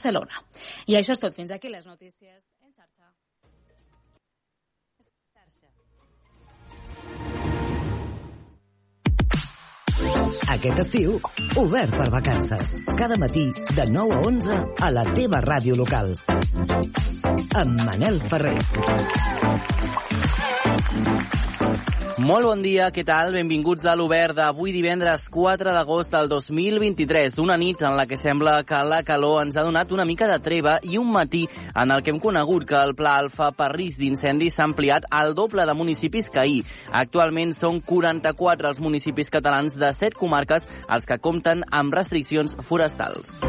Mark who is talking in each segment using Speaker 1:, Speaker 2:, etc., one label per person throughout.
Speaker 1: Barcelona. I això és tot. Fins aquí les notícies en xarxa.
Speaker 2: Aquest estiu, obert per vacances. Cada matí, de 9 a 11, a la teva ràdio local. Amb Manel Ferrer.
Speaker 3: Molt bon dia, què tal? Benvinguts a l'Obert d'avui divendres 4 d'agost del 2023. Una nit en la que sembla que la calor ens ha donat una mica de treva i un matí en el que hem conegut que el Pla Alfa per risc d'incendi s'ha ampliat al doble de municipis que ahir. Actualment són 44 els municipis catalans de 7 comarques els que compten amb restriccions forestals.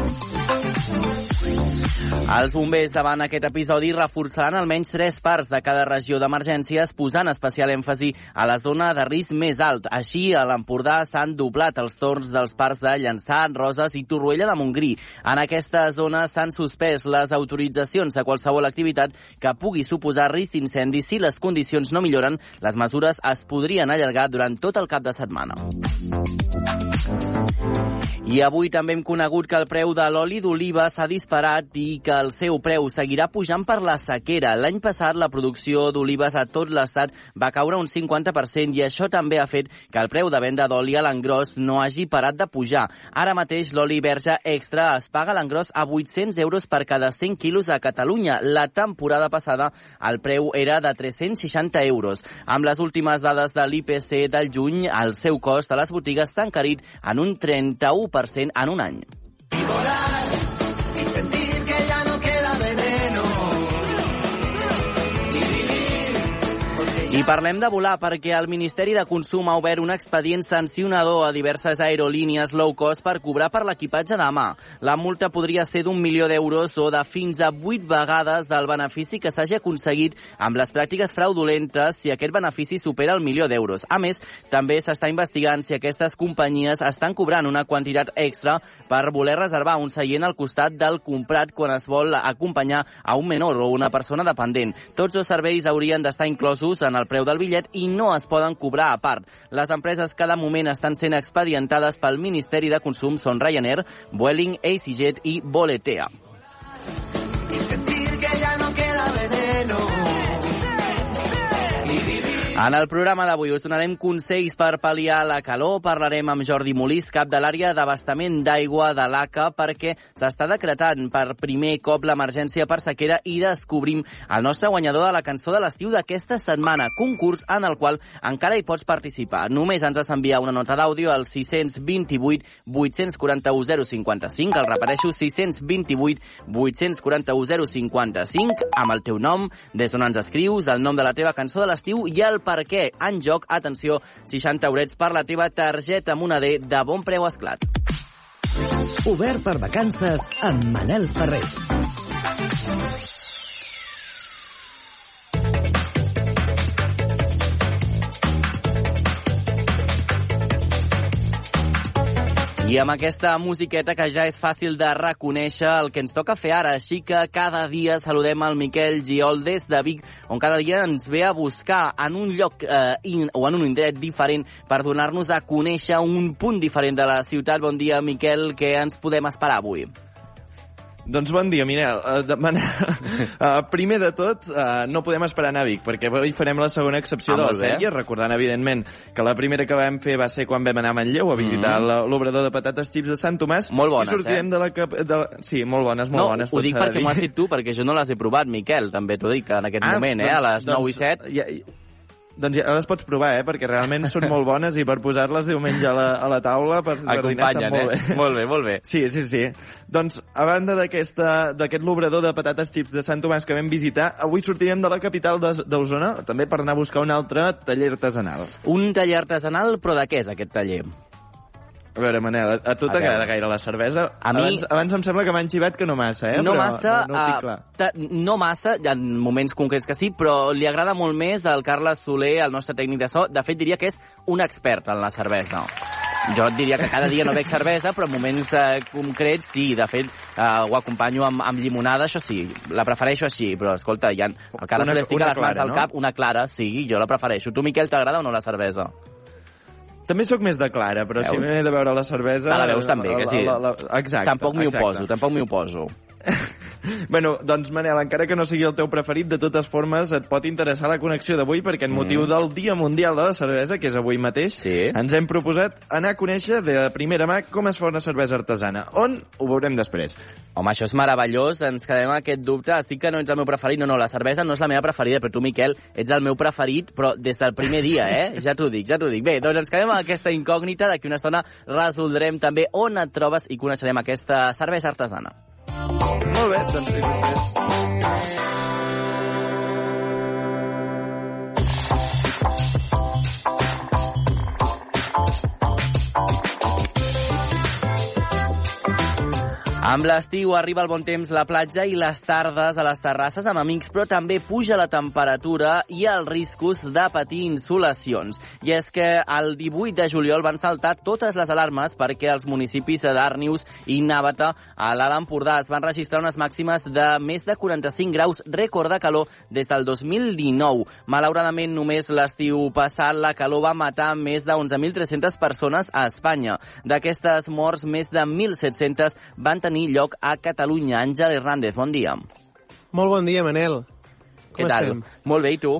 Speaker 3: Els bombers davant aquest episodi reforçaran almenys tres parts de cada regió d'emergències, posant especial èmfasi a la zona de risc més alt. Així, a l'Empordà s'han doblat els torns dels parcs de Llançà, Roses i Torroella de Montgrí. En aquesta zona s'han suspès les autoritzacions de qualsevol activitat que pugui suposar risc d'incendi. Si les condicions no milloren, les mesures es podrien allargar durant tot el cap de setmana. I avui també hem conegut que el preu de l'oli d'oliva s'ha disparat i que el seu preu seguirà pujant per la sequera. L'any passat la producció d'olives a tot l'estat va caure un 50% i això també ha fet que el preu de venda d'oli a l'engròs no hagi parat de pujar. Ara mateix l'oli verge extra es paga a l'engròs a 800 euros per cada 100 quilos a Catalunya. La temporada passada el preu era de 360 euros. Amb les últimes dades de l'IPC del juny, el seu cost a les botigues s'ha encarit en un 31% en un any.
Speaker 4: Y
Speaker 3: I parlem de volar perquè el Ministeri de Consum ha obert un expedient sancionador a diverses aerolínies low cost per cobrar per l'equipatge de mà. La multa podria ser d'un milió d'euros o de fins a vuit vegades el benefici que s'hagi aconseguit amb les pràctiques fraudulentes si aquest benefici supera el milió d'euros. A més, també s'està investigant si aquestes companyies estan cobrant una quantitat extra per voler reservar un seient al costat del comprat quan es vol acompanyar a un menor o una persona dependent. Tots els serveis haurien d'estar inclosos en el preu del bitllet i no es poden cobrar a part. Les empreses que de moment estan sent expedientades pel Ministeri de Consum són Ryanair, Vueling, EasyJet i Boletea.
Speaker 4: y sentir que ya no queda veneno.
Speaker 3: En el programa d'avui us donarem consells per pal·liar la calor. Parlarem amb Jordi Molís, cap de l'àrea d'abastament d'aigua de l'ACA, perquè s'està decretant per primer cop l'emergència per sequera i descobrim el nostre guanyador de la cançó de l'estiu d'aquesta setmana, concurs en el qual encara hi pots participar. Només ens has d'enviar una nota d'àudio al 628 841 055, el repeteixo, 628 841 055, amb el teu nom, des d'on ens escrius, el nom de la teva cançó de l'estiu i el per què. En joc, atenció, 60 eurets per la teva targeta moneder de bon preu esclat.
Speaker 2: Obert per vacances amb Manel Ferrer.
Speaker 3: I amb aquesta musiqueta que ja és fàcil de reconèixer el que ens toca fer ara, així que cada dia saludem el Miquel Giol des de Vic, on cada dia ens ve a buscar en un lloc eh, in, o en un indret diferent per donar-nos a conèixer un punt diferent de la ciutat. Bon dia, Miquel, què ens podem esperar avui?
Speaker 5: Doncs bon dia, Minel. Uh, demana... uh, primer de tot, uh, no podem esperar anar a Vic, perquè avui farem la segona excepció
Speaker 3: Ah,
Speaker 5: de la
Speaker 3: molt bé.
Speaker 5: sèrie, recordant, evidentment, que la primera que vam fer va ser quan vam anar a Manlleu a visitar mm. l'obrador de patates xips de Sant Tomàs.
Speaker 3: Molt bones,
Speaker 5: I sortirem
Speaker 3: eh?
Speaker 5: de la... Cap... De la... Sí, molt bones, molt
Speaker 3: no,
Speaker 5: bones.
Speaker 3: ho dic perquè m'ho has dit tu, perquè jo no les he provat, Miquel, també t'ho dic en aquest moment, eh, a les 9 i 7.
Speaker 5: Ja, ja, doncs ja les pots provar, eh? Perquè realment són molt bones i per posar-les diumenge a la, a la taula per, per dinar estan
Speaker 3: Acompanyen,
Speaker 5: molt
Speaker 3: eh?
Speaker 5: bé.
Speaker 3: Molt bé, molt bé.
Speaker 5: Sí, sí, sí. Doncs, a banda d'aquesta- d'aquest l'obrador de patates xips de Sant Tomàs que vam visitar, avui sortirem de la capital d'Os- d'Osona també per anar a buscar un altre taller artesanal.
Speaker 3: Un taller artesanal, però de què és aquest taller?
Speaker 5: A veure, Manel, a, a tu t'agrada gaire la cervesa?
Speaker 3: A mi-
Speaker 5: Abans, abans em sembla que m'han xivat que no massa, eh?
Speaker 3: no
Speaker 5: Però
Speaker 3: massa,
Speaker 5: No, no
Speaker 3: ta- no massa, hi ha moments concrets que sí, però li agrada molt més al Carles Soler, el nostre tècnic de so. De fet, diria que és un expert en la cervesa. Jo et diria que cada dia no bec cervesa, però en moments eh, concrets sí. De fet, eh, ho acompanyo amb, amb llimonada, això sí. La prefereixo així, però escolta, ha, el Carles
Speaker 5: Una-
Speaker 3: Soler estic a les mans
Speaker 5: clara,
Speaker 3: del
Speaker 5: no?
Speaker 3: cap, una clara, sí, jo la prefereixo. Tu, Miquel, t'agrada o no la cervesa?
Speaker 5: També sóc més de clara, però si
Speaker 3: Veus?
Speaker 5: m'he de veure la cervesa...
Speaker 3: Te la veus també, que sí.
Speaker 5: La, la, la, exacte.
Speaker 3: tampoc m'hi oposo, tampoc m'hi oposo.
Speaker 5: bueno, doncs Manel, encara que no sigui el teu preferit, de totes formes et pot interessar la connexió d'avui perquè en motiu del Dia Mundial de la Cervesa, que és avui mateix,
Speaker 3: Sí.
Speaker 5: ens hem proposat anar a conèixer de primera mà com es fa una cervesa artesana. On? Ho veurem després.
Speaker 3: Home, això és meravellós, ens quedem amb aquest dubte. Estic que no ets el meu preferit, no, no, la cervesa no és la meva preferida, però tu, Miquel, ets el meu preferit, però des del primer dia, eh? Ja t'ho dic, ja t'ho dic. Bé, doncs ens quedem amb aquesta incògnita, d'aquí una estona resoldrem també on et trobes i coneixerem aquesta cervesa artesana.
Speaker 5: Molt bé, doncs
Speaker 3: Amb l'estiu arriba el bon temps, la platja i les tardes a les terrasses amb amics, però també puja la temperatura i els riscos de patir insolacions. I és que el 18 de juliol van saltar totes les alarmes perquè els municipis de Darnius i Nàvata a l'Alt Empordà es van registrar unes màximes de més de 45 graus rècord de calor des del 2019. Malauradament, només l'estiu passat la calor va matar més de 11.300 persones a Espanya. D'aquestes morts, més de 1.700 van tenir lloc a Catalunya. Àngel Hernández, bon dia.
Speaker 6: Molt bon dia, Manel. Com
Speaker 3: Què tal?
Speaker 6: estem?
Speaker 3: Molt bé, i tu?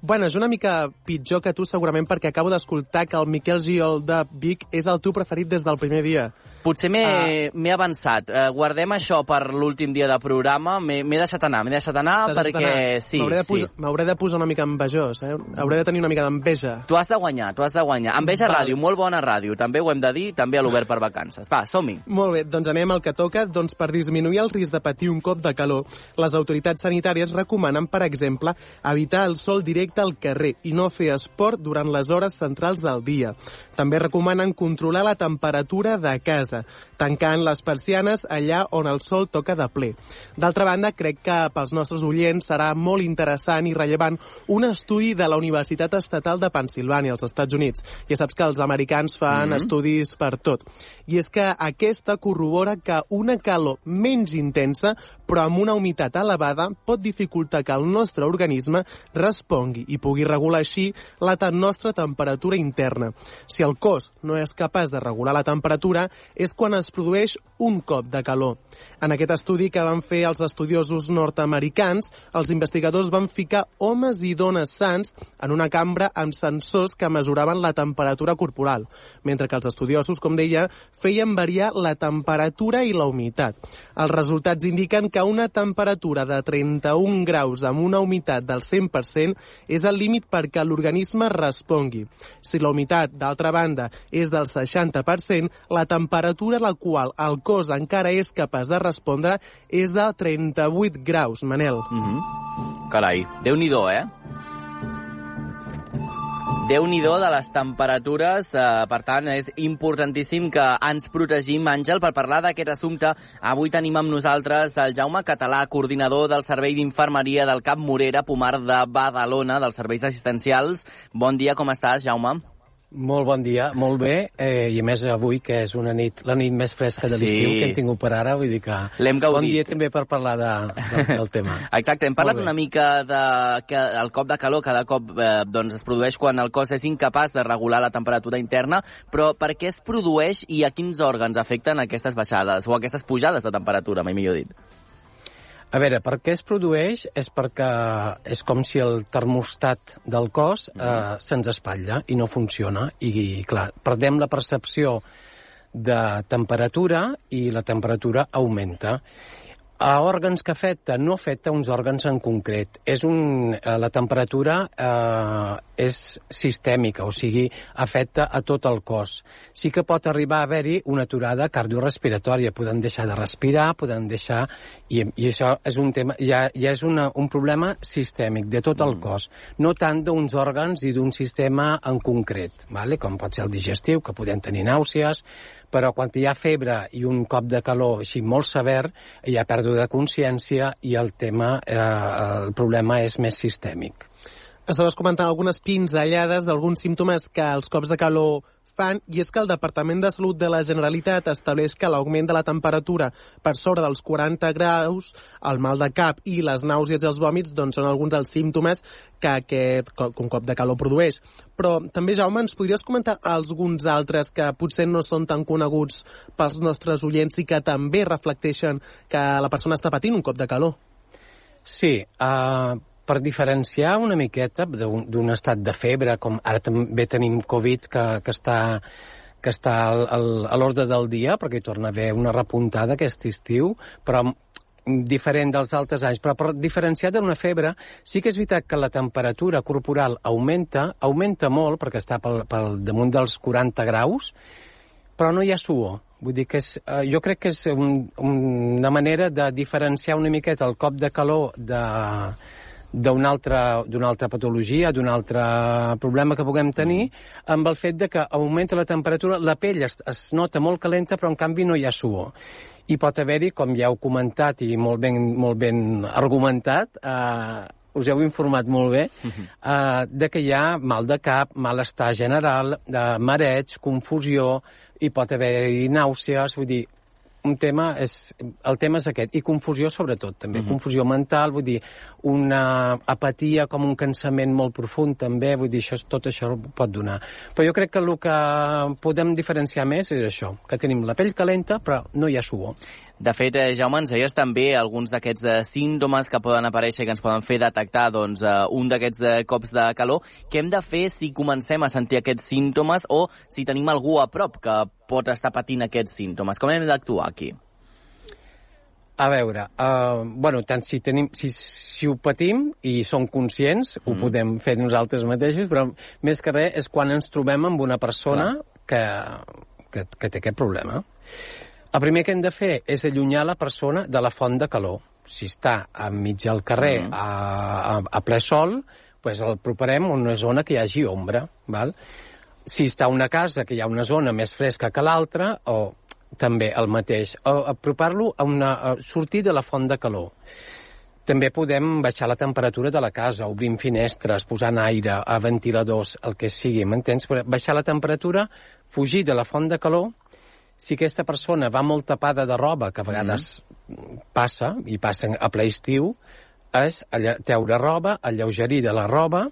Speaker 6: Bueno, és una mica pitjor que tu, segurament, perquè acabo d'escoltar que el Miquel Giol de Vic és el teu preferit des del primer dia.
Speaker 3: Potser m'he m'he avançat. Uh, guardem això per l'últim dia de programa. M'he deixat anar, m'he deixat anar perquè...
Speaker 6: anar.
Speaker 3: Sí,
Speaker 6: M'hauré de,
Speaker 3: sí.
Speaker 6: posar, m'hauré de posar una mica envejós, eh? Hauré de tenir una mica d'enveja.
Speaker 3: Tu has de guanyar, tu has de guanyar. Enveja
Speaker 6: Val.
Speaker 3: Ràdio, molt bona ràdio. També ho hem de dir, també a l'Obert per Vacances. Va, som-hi.
Speaker 6: Molt bé, doncs anem al que toca. Doncs per disminuir el risc de patir un cop de calor, les autoritats sanitàries recomanen, per exemple, evitar el sol directe al carrer i no fer esport durant les hores centrals del dia. També recomanen controlar la temperatura de casa, tancant les persianes allà on el sol toca de ple. D'altra banda, crec que pels nostres oients serà molt interessant i rellevant un estudi de la Universitat Estatal de Pensilvània, als Estats Units. Ja saps que els americans fan
Speaker 3: Mhm.
Speaker 6: estudis per tot. I és que aquesta corrobora que una calor menys intensa, però amb una humitat elevada, pot dificultar que el nostre organisme respongui i pugui regular així la nostra temperatura interna. Si el cos no és capaç de regular la temperatura, és quan es produeix un cop de calor. En aquest estudi que van fer els estudiosos nord-americans, els investigadors van ficar homes i dones sants en una cambra amb sensors que mesuraven la temperatura corporal, mentre que els estudiosos, com deia, feien variar la temperatura i la humitat. Els resultats indiquen que una temperatura de 31 graus amb una humitat del 100% és el límit perquè l'organisme respongui. Si la humitat, d'altra banda, és del 60%, la temperatura a la qual el cos encara és capaç de respondre és de 38 graus, Manel.
Speaker 3: Mm -hmm. Carai, Déu-n'hi-do, eh? Déu-n'hi-do de les temperatures, eh, per tant, és importantíssim que ens protegim, Àngel, per parlar d'aquest assumpte. Avui tenim amb nosaltres el Jaume Català, coordinador del Servei d'Infermeria del Cap Morera, Pomar de Badalona, dels serveis assistencials. Bon dia, com estàs, Jaume?
Speaker 7: Molt bon dia, molt bé, eh, i a més avui, que és una nit, la nit més fresca de l'estiu
Speaker 3: Sí.
Speaker 7: que hem tingut per ara, vull dir que...
Speaker 3: L'hem gaudit.
Speaker 7: Bon dia també per parlar de, de, del tema.
Speaker 3: Exacte, hem parlat una mica de que el cop de calor cada cop eh, doncs es produeix quan el cos és incapaç de regular la temperatura interna, però per què es produeix i a quins òrgans afecten aquestes baixades o aquestes pujades de temperatura, mai millor dit?
Speaker 7: A veure, per què es produeix? És perquè és com si el termostat del cos eh, se'ns espatlla i no funciona. I, clar, perdem la percepció de temperatura i la temperatura augmenta. A òrgans que afecta, no afecta uns òrgans en concret. És un, eh, la temperatura eh, és sistèmica, o sigui, afecta a tot el cos. Sí que pot arribar a haver-hi una aturada cardiorrespiratòria, podem deixar de respirar, podem deixar... I, i això és un tema, ja, ja és una, un problema sistèmic de tot el cos, no tant d'uns òrgans i d'un sistema en concret, vale? com pot ser el digestiu, que podem tenir nàusees, però quan hi ha febre i un cop de calor així molt sever, hi ha pèrdua de consciència i el tema, eh, el problema és més sistèmic.
Speaker 6: Estaves comentant algunes pinzellades d'alguns símptomes que els cops de calor fan, i és que el Departament de Salut de la Generalitat estableix que l'augment de la temperatura per sobre dels 40 graus, el mal de cap i les nàusees i els vòmits doncs, són alguns dels símptomes que aquest un cop de calor produeix. Però també, Jaume, ens podries comentar alguns altres que potser no són tan coneguts pels nostres oients i que també reflecteixen que la persona està patint un cop de calor?
Speaker 7: Sí, uh, per diferenciar una miqueta d'un estat de febre, com ara també tenim Covid, que, que està que està al, al, a l'ordre del dia, perquè hi torna a haver una repuntada aquest estiu, però diferent dels altres anys, però per diferenciar d'una febre, sí que és veritat que la temperatura corporal augmenta, augmenta molt, perquè està pel, pel damunt dels 40 graus, però no hi ha suor. Vull dir que és, eh, jo crec que és un, una manera de diferenciar una miqueta el cop de calor de d'una altra, altra patologia, d'un altre problema que puguem tenir, amb el fet de que augmenta la temperatura, la pell es, es nota molt calenta, però en canvi no hi ha suor. I pot haver-hi, com ja heu comentat i molt ben, molt ben argumentat, eh, us heu informat molt bé, eh, de que hi ha mal de cap, malestar general, de mareig, confusió, i pot haver-hi nàusees, vull dir, un tema és, el tema és aquest, i confusió sobretot, també, confusió mental, vull dir, una apatia com un cansament molt profund també, vull dir, això, tot això pot donar. Però jo crec que el que podem diferenciar més és això, que tenim la pell calenta però no hi ha suor.
Speaker 3: De fet, eh, Jaume, ens deies també alguns d'aquests eh, símptomes que poden aparèixer i que ens poden fer detectar doncs, eh, un d'aquests eh, cops de calor. Què hem de fer si comencem a sentir aquests símptomes o si tenim algú a prop que pot estar patint aquests símptomes? Com hem d'actuar aquí?
Speaker 7: A veure, uh, bueno, tant si, tenim, si, si ho patim i som conscients, mm. ho podem fer nosaltres mateixos, però més que res és quan ens trobem amb una persona que, que, que té aquest problema. El primer que hem de fer és allunyar la persona de la font de calor. Si està enmig del carrer
Speaker 3: Mm.
Speaker 7: a, a, a ple sol, pues el properem a una zona que hi hagi ombra. Val? Si està a una casa que hi ha una zona més fresca que l'altra, o també el mateix. O apropar-lo a, una, a sortir de la font de calor. També podem baixar la temperatura de la casa, obrint finestres, posant aire, a ventiladors, el que sigui, m'entens? Baixar la temperatura, fugir de la font de calor, si aquesta persona va molt tapada de roba, que a vegades passa, i passa a ple estiu, és treure roba, alleugerir de la roba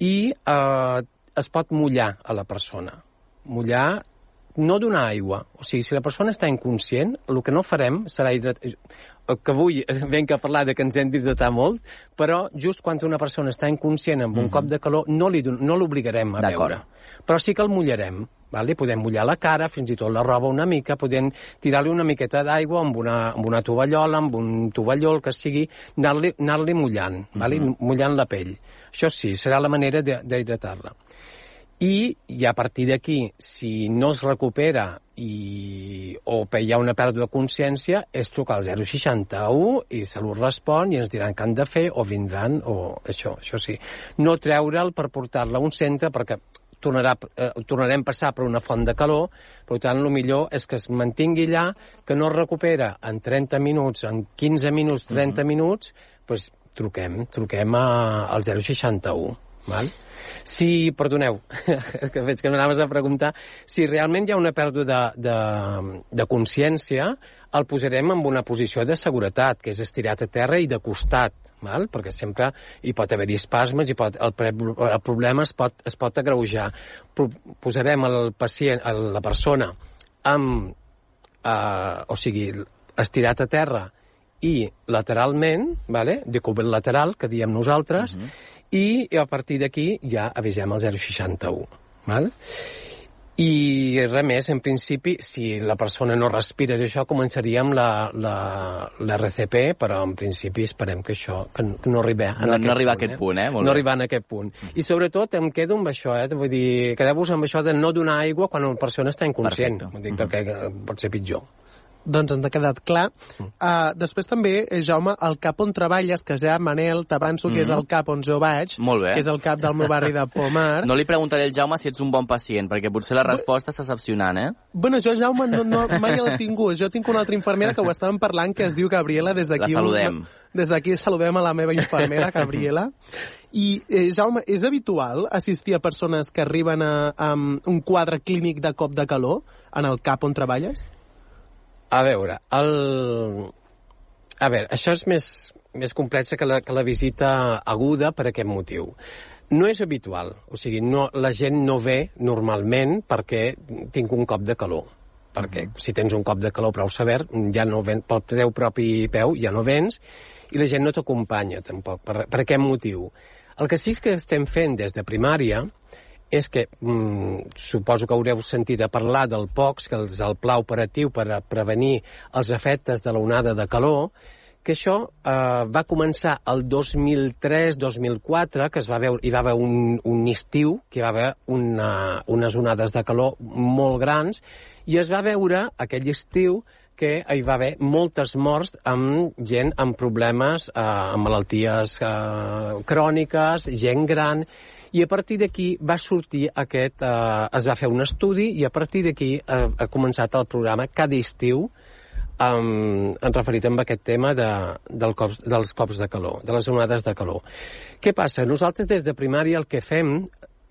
Speaker 7: i eh, es pot mullar a la persona. Mullar, no donar aigua. O sigui, si la persona està inconscient, el que no farem serà hidratar... Que avui venc a parlar de que ens hem d'hidratar molt, però just quan una persona està inconscient amb un cop de calor, no li don- no l'obligarem a beure. Però sí que el mullarem. Val? Li podem mullar la cara, fins i tot la roba una mica, podem tirar-li una miqueta d'aigua amb, una, amb una tovallola, amb un tovalló, el que sigui, anar-li anar mullant, val? mullant la pell. Això sí, serà la manera de- d'hidratar-la. I, i a partir d'aquí, si no es recupera i, o hi ha una pèrdua de consciència, és trucar al 061 i Salut respon i ens diran què han de fer o vindran o això, això sí. No treure'l per portar-la a un centre perquè tornarà, eh, tornarem a passar per una font de calor, per tant, el millor és que es mantingui allà, que no es recupera en 30 minuts, en 15 minuts, 30 minuts, doncs truquem, truquem a, al 061. Val? Si, perdoneu, que veig que m'anaves a preguntar, si realment hi ha una pèrdua de, de, de consciència, el posarem en una posició de seguretat, que és estirat a terra i de costat, val? perquè sempre hi pot haver espasmes i pot, el, el problema es pot, es pot agreujar. Posarem el pacient, el- la persona amb, eh, o sigui, estirat a terra i lateralment, vale? de cobert lateral, que diem nosaltres, i a partir d'aquí ja avisem el 061. Val? I res més, en principi, si la persona no respira i això, començaríem la, la, la RCP, però en principi esperem que això que no- que no arribi a
Speaker 3: No-
Speaker 7: aquest
Speaker 3: no arribar a
Speaker 7: punt,
Speaker 3: aquest punt, eh? Molt
Speaker 7: no arribar a aquest punt. I sobretot em quedo amb això, eh? Vull dir, quedeu-vos amb això de no donar aigua quan una persona està inconscient.
Speaker 3: Perfecte.
Speaker 7: Vull dir, perquè eh, pot ser pitjor.
Speaker 6: Doncs ens ha quedat clar. Uh, després també, Jaume, el cap on treballes, que ja, Manel, t'avanço que és el cap on jo vaig.
Speaker 3: Molt bé.
Speaker 6: que és el cap del meu barri de Pomar.
Speaker 3: No li preguntaré al Jaume si ets un bon pacient, perquè potser la resposta està decepcionant, eh?
Speaker 6: Bueno, jo, Jaume, no, no, mai el he tingut. Jo tinc una altra infermera que ho estàvem parlant, que es diu Gabriela, des d'aquí...
Speaker 3: La saludem.
Speaker 6: Des d'aquí saludem a la meva infermera, Gabriela. I, eh, Jaume, és habitual assistir a persones que arriben a, a un quadre clínic de cop de calor en el cap on treballes?
Speaker 7: A veure, el... A veure, això és més, més complex que la, que la visita aguda per aquest motiu. No és habitual, o sigui, no, la gent no ve normalment perquè tinc un cop de calor. Perquè si tens un cop de calor prou sever, ja no ven, pel teu propi peu ja no vens, i la gent no t'acompanya tampoc. Per, per aquest motiu. El que sí que estem fent des de primària és que mm, suposo que haureu sentit a parlar del POX, que és el pla operatiu per a prevenir els efectes de l'onada de calor, que això eh, va començar el 2003-2004, que es va veure, hi va haver un, un estiu, que hi va haver una, unes onades de calor molt grans, i es va veure aquell estiu que hi va haver moltes morts amb gent amb problemes, eh, amb malalties eh, cròniques, gent gran, i a partir d'aquí va sortir aquest... Eh, es va fer un estudi i a partir d'aquí eh, ha començat el programa cada estiu um, en referit amb aquest tema de, del cops, dels cops de calor, de les onades de calor. Què passa? Nosaltres des de primària el que fem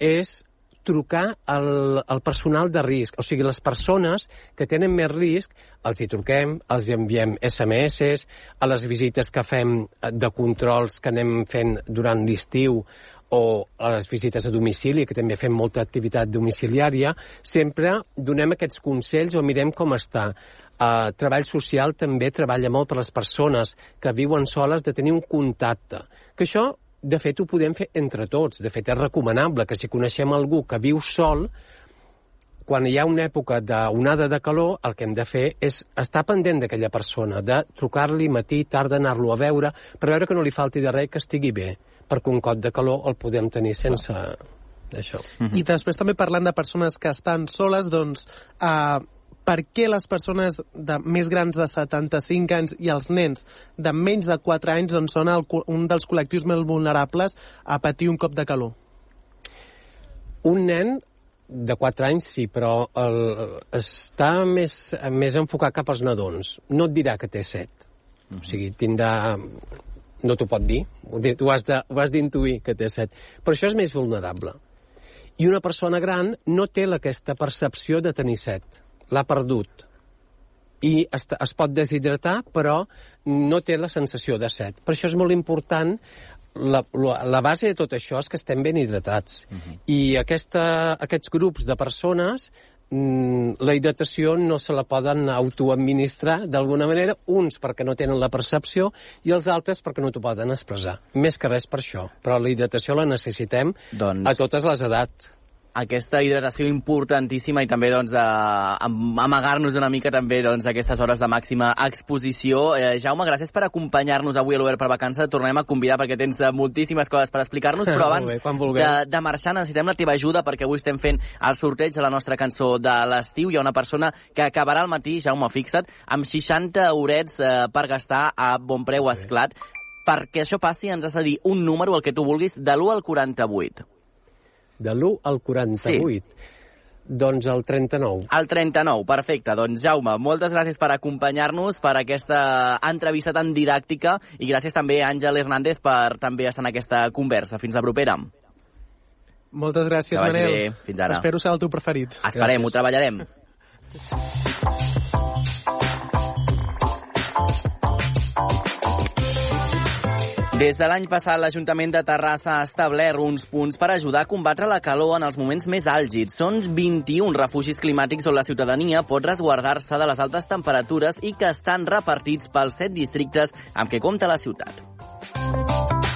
Speaker 7: és trucar al, al personal de risc, o sigui, les persones que tenen més risc, els hi truquem, els hi enviem SMS, a les visites que fem de controls que anem fent durant l'estiu o a les visites a domicili, que també fem molta activitat domiciliària, sempre donem aquests consells o mirem com està. Uh, treball social també treballa molt per les persones que viuen soles de tenir un contacte. Que això, de fet, ho podem fer entre tots. De fet, és recomanable que si coneixem algú que viu sol, quan hi ha una època d'onada de calor, el que hem de fer és estar pendent d'aquella persona, de trucar-li matí, tarda, anar-lo a veure, per veure que no li falti de res, que estigui bé, perquè un cop de calor el podem tenir sense això.
Speaker 6: I després també parlant de persones que estan soles, doncs, uh, per què les persones de més grans de 75 anys i els nens de menys de 4 anys doncs, són el, un dels col·lectius més vulnerables a patir un cop de calor?
Speaker 7: Un nen de 4 anys sí, però el, està més, més enfocat cap als nadons. No et dirà que té 7. O sigui, tindrà... No t'ho pot dir. Ho has d'intuir que té 7. Però això és més vulnerable. I una persona gran no té aquesta percepció de tenir set. L'ha perdut. I es, es pot deshidratar, però no té la sensació de set. Per això és molt important la, la, la base de tot això és que estem ben hidratats. I aquesta, aquests grups de persones la hidratació no se la poden autoadministrar d'alguna manera, uns perquè no tenen la percepció i els altres perquè no t'ho poden expressar. Més que res per això. Però la hidratació la necessitem
Speaker 3: Doncs-
Speaker 7: a totes les edats.
Speaker 3: Aquesta hidratació importantíssima i també doncs, amagar-nos una mica també doncs, aquestes hores de màxima exposició. Eh, Jaume, gràcies per acompanyar-nos avui a l'Obert per Vacances. Et tornem a convidar perquè tens eh, moltíssimes coses per explicar-nos, però abans
Speaker 7: bé,
Speaker 3: de, de marxar necessitem la teva ajuda perquè avui estem fent el sorteig de la nostra cançó de l'estiu. Hi ha una persona que acabarà al matí, Jaume, fixa't, amb 60 eurets eh, per gastar a bon preu esclat. Perquè això passi ens has de dir un número, el que tu vulguis, de l'1 al 48.
Speaker 7: De l'1 al 48. Sí. Doncs el 39.
Speaker 3: El 39, perfecte. Doncs Jaume, moltes gràcies per acompanyar-nos per aquesta entrevista tan didàctica i gràcies també a Àngel Hernández per també estar en aquesta conversa. Fins la propera.
Speaker 6: Moltes gràcies, Manel.
Speaker 3: bé. Fins ara.
Speaker 6: Espero ser el teu preferit.
Speaker 3: Esperem, ho treballarem. Des de l'any passat, l'Ajuntament de Terrassa ha establert uns punts per ajudar a combatre la calor en els moments més àlgids. Són 21 refugis climàtics on la ciutadania pot resguardar-se de les altes temperatures i que estan repartits pels set districtes amb què compta la ciutat.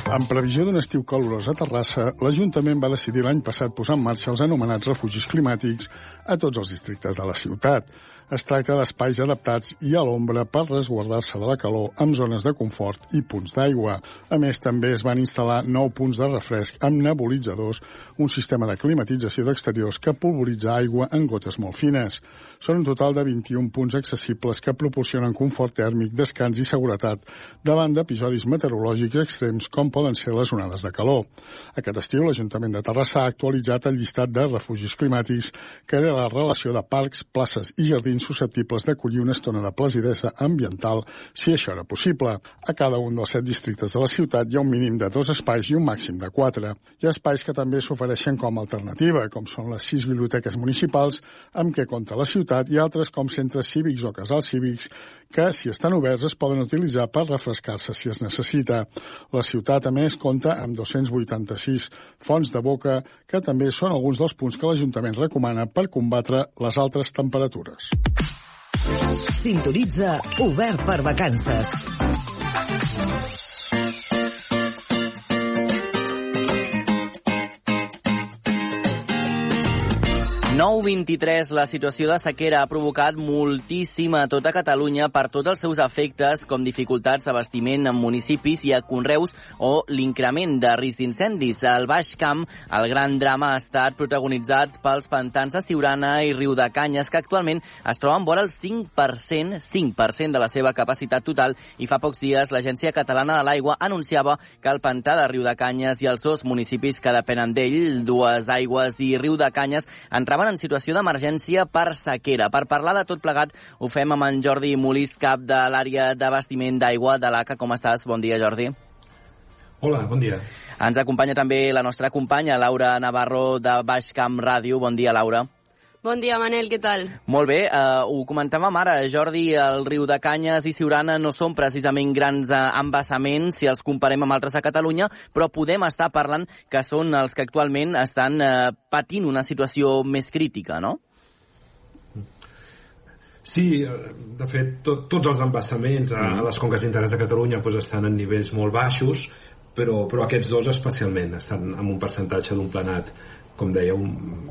Speaker 8: En previsió d'un estiu calorós a Terrassa, l'Ajuntament va decidir l'any passat posar en marxa els anomenats refugis climàtics a tots els districtes de la ciutat. Es tracta d'espais adaptats i a l'ombra per resguardar-se de la calor amb zones de confort i punts d'aigua. A més, també es van instal·lar nou punts de refresc amb nebulitzadors, un sistema de climatització d'exteriors que pulveritza aigua en gotes molt fines. Són un total de 21 punts accessibles que proporcionen confort tèrmic, descans i seguretat davant d'episodis meteorològics extrems com poden ser les onades de calor. Aquest estiu l'Ajuntament de Terrassa ha actualitzat el llistat de refugis climàtics que era la relació de parcs, places i jardins susceptibles d'acollir una estona de placidesa ambiental si això era possible. A cada un dels set districtes de la ciutat hi ha un mínim de dos espais i un màxim de quatre. Hi ha espais que també s'ofereixen com a alternativa, com són les sis biblioteques municipals amb què compta la ciutat i altres com centres cívics o casals cívics que, si estan oberts, es poden utilitzar per refrescar-se si es necessita. La ciutat, a més, compta amb 286 fonts de boca, que també són alguns dels punts que l'Ajuntament recomana per combatre les altres temperatures.
Speaker 2: Sintonitza Obert per Vacances.
Speaker 3: 9.23, la situació de sequera ha provocat moltíssima a tota Catalunya per tots els seus efectes, com dificultats d'abastiment en municipis i a conreus o l'increment de risc d'incendis. Al Baix Camp, el gran drama ha estat protagonitzat pels pantans de Siurana i Riu de Canyes, que actualment es troben vora el 5%, 5% de la seva capacitat total, i fa pocs dies l'Agència Catalana de l'Aigua anunciava que el pantà de Riu de Canyes i els dos municipis que depenen d'ell, Dues Aigües i Riu de Canyes, entraven en situació d'emergència per sequera. Per parlar de tot plegat ho fem amb en Jordi Molís, cap de l'àrea d'abastiment d'aigua de l'ACA. Com estàs? Bon dia, Jordi.
Speaker 9: Hola, bon dia.
Speaker 3: Ens acompanya també la nostra companya, Laura Navarro, de Baix Camp Ràdio. Bon dia, Laura.
Speaker 10: Bon dia, Manel, què tal?
Speaker 3: Molt bé, uh, ho comentàvem ara, Jordi, el riu de Canyes i Siurana no són precisament grans uh, embassaments si els comparem amb altres a Catalunya, però podem estar parlant que són els que actualment estan uh, patint una situació més crítica, no?
Speaker 9: Sí, de fet, tot, tots els embassaments a, a les conques internes de Catalunya doncs, estan en nivells molt baixos, però, però aquests dos especialment estan en un percentatge d'un planat com dèieu,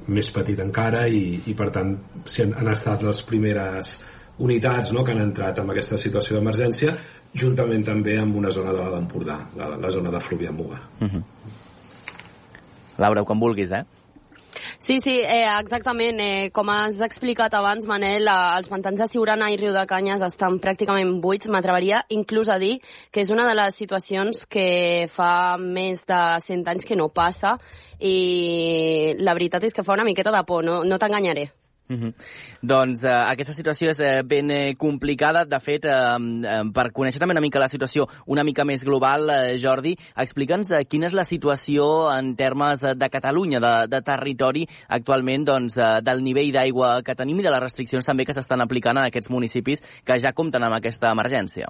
Speaker 9: més petit encara i, i per tant si han, han estat les primeres unitats no, que han entrat en aquesta situació d'emergència juntament també amb una zona de l'Empordà, la, la zona de Fluvià Muga. Uh -huh.
Speaker 3: Laura, quan vulguis, eh?
Speaker 10: Sí, sí, eh, exactament. Eh, com has explicat abans, Manel, eh, els pantans de Siurana i Riu de Canyes estan pràcticament buits. M'atreveria inclús a dir que és una de les situacions que fa més de 100 anys que no passa i la veritat és que fa una miqueta de por, no, no t'enganyaré.
Speaker 3: Uh -huh. Doncs eh, aquesta situació és eh, ben eh, complicada. De fet, eh, eh, per conèixer també una mica la situació una mica més global, eh, Jordi, explica'ns eh, quina és la situació en termes eh, de Catalunya, de, de territori, actualment, doncs, eh, del nivell d'aigua que tenim i de les restriccions també que s'estan aplicant en aquests municipis que ja compten amb aquesta emergència.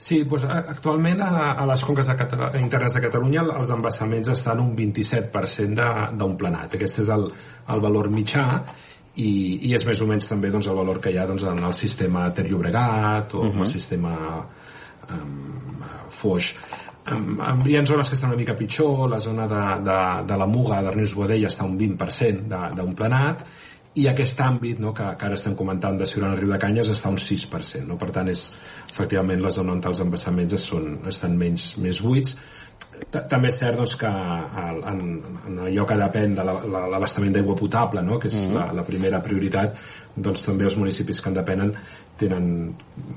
Speaker 9: Sí, doncs actualment a, a les conques de Cata internes de Catalunya els embassaments estan un 27% d'un planat. Aquest és el, el valor mitjà i, i és més o menys també doncs, el valor que hi ha doncs, en el sistema Ter Llobregat o uh -huh. el sistema um, Foix. Um, hi ha zones que estan una mica pitjor, la zona de, de, de la Muga, d'Ernest Boadell, està un 20% d'un planat, i aquest àmbit no, que, que ara estem comentant de Ciurana Riu de Canyes està un 6%. No? Per tant, és efectivament la zona on els embassaments són, estan menys, més buits també és cert doncs, que en, en allò que depèn de l'abastament d'aigua potable, no? que és mm -hmm. la, la primera prioritat, doncs també els municipis que en depenen tenen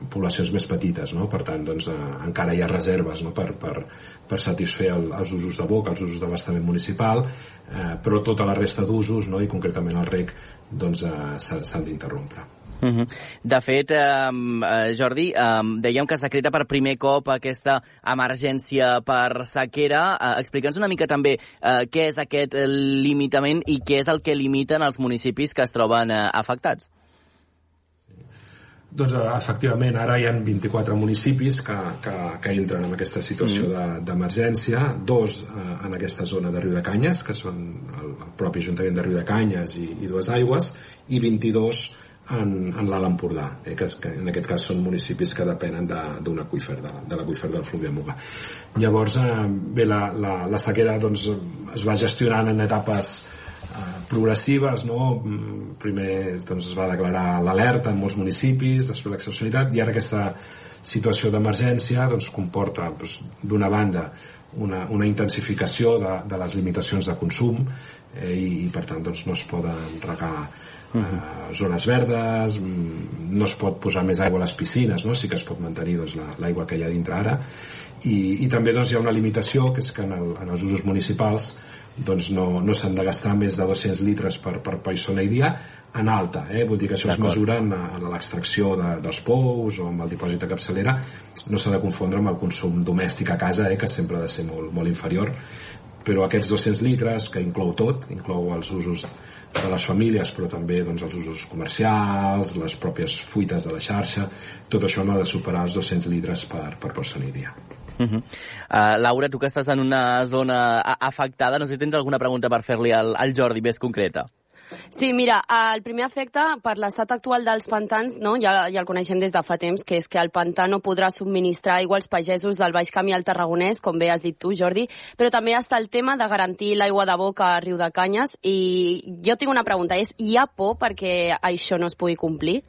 Speaker 9: poblacions més petites, no? per tant doncs, eh, encara hi ha reserves no? per, per, per satisfer el, els usos de boca, els usos d'abastament municipal, eh, però tota la resta d'usos, no? i concretament el rec, doncs, eh, s'han d'interrompre.
Speaker 3: -huh. De fet, eh, Jordi, eh, dèiem que es decreta per primer cop aquesta emergència per sequera. Eh, Explica'ns una mica també eh, què és aquest limitament i què és el que limiten els municipis que es troben eh, afectats.
Speaker 9: Doncs efectivament, ara hi ha 24 municipis que, que, que entren en aquesta situació mm. d'emergència, de, dos eh, en aquesta zona de Riu de Canyes, que són el, el propi Ajuntament de Riu de Canyes i, i dues aigües, i 22 en, en l'Alt Empordà, eh, que, que en aquest cas són municipis que depenen de- d'un aqüífer, de, de l'aqüífer del Fluvià Muga. Llavors, eh, bé, la, la, la sequera doncs, es va gestionant en etapes eh, progressives, no? Mm, Primer doncs, es va declarar l'alerta en molts municipis, després l'excepcionalitat, i ara aquesta situació d'emergència doncs, comporta, doncs, d'una banda, una, una intensificació de, de les limitacions de consum eh, i, i per tant doncs, no es poden regar eh, zones verdes, mm, no es pot posar més aigua a les piscines, no? sí que es pot mantenir doncs, la- l'aigua que hi ha dintre ara, i, i també doncs, hi ha una limitació, que és que en, el, en els usos municipals doncs, no, no s'han de gastar més de 200 litres per, per persona i dia en alta, eh? vull dir que això es mesura en, en l'extracció de, dels pous o amb el dipòsit de capçalera, no s'ha de confondre amb el consum domèstic a casa, eh? que sempre ha de ser molt, molt inferior, però aquests 200 litres, que inclou tot, inclou els usos de les famílies, però també doncs, els usos comercials, les pròpies fuites de la xarxa, tot això no ha de superar els 200 litres per, per persona i dia.
Speaker 3: Uh -huh. uh, Laura, tu que estàs en una zona afectada, no sé si tens alguna pregunta per fer-li al, al Jordi més concreta.
Speaker 10: Sí, mira, el primer efecte per l'estat actual dels pantans, no, ja, ja el coneixem des de fa temps, que és que el pantà no podrà subministrar aigua als pagesos del Baix Camí al Tarragonès, com bé has dit tu, Jordi, però també està el tema de garantir l'aigua de boca a Riu de Canyes, i jo tinc una pregunta, és hi ha por perquè això no es pugui complir?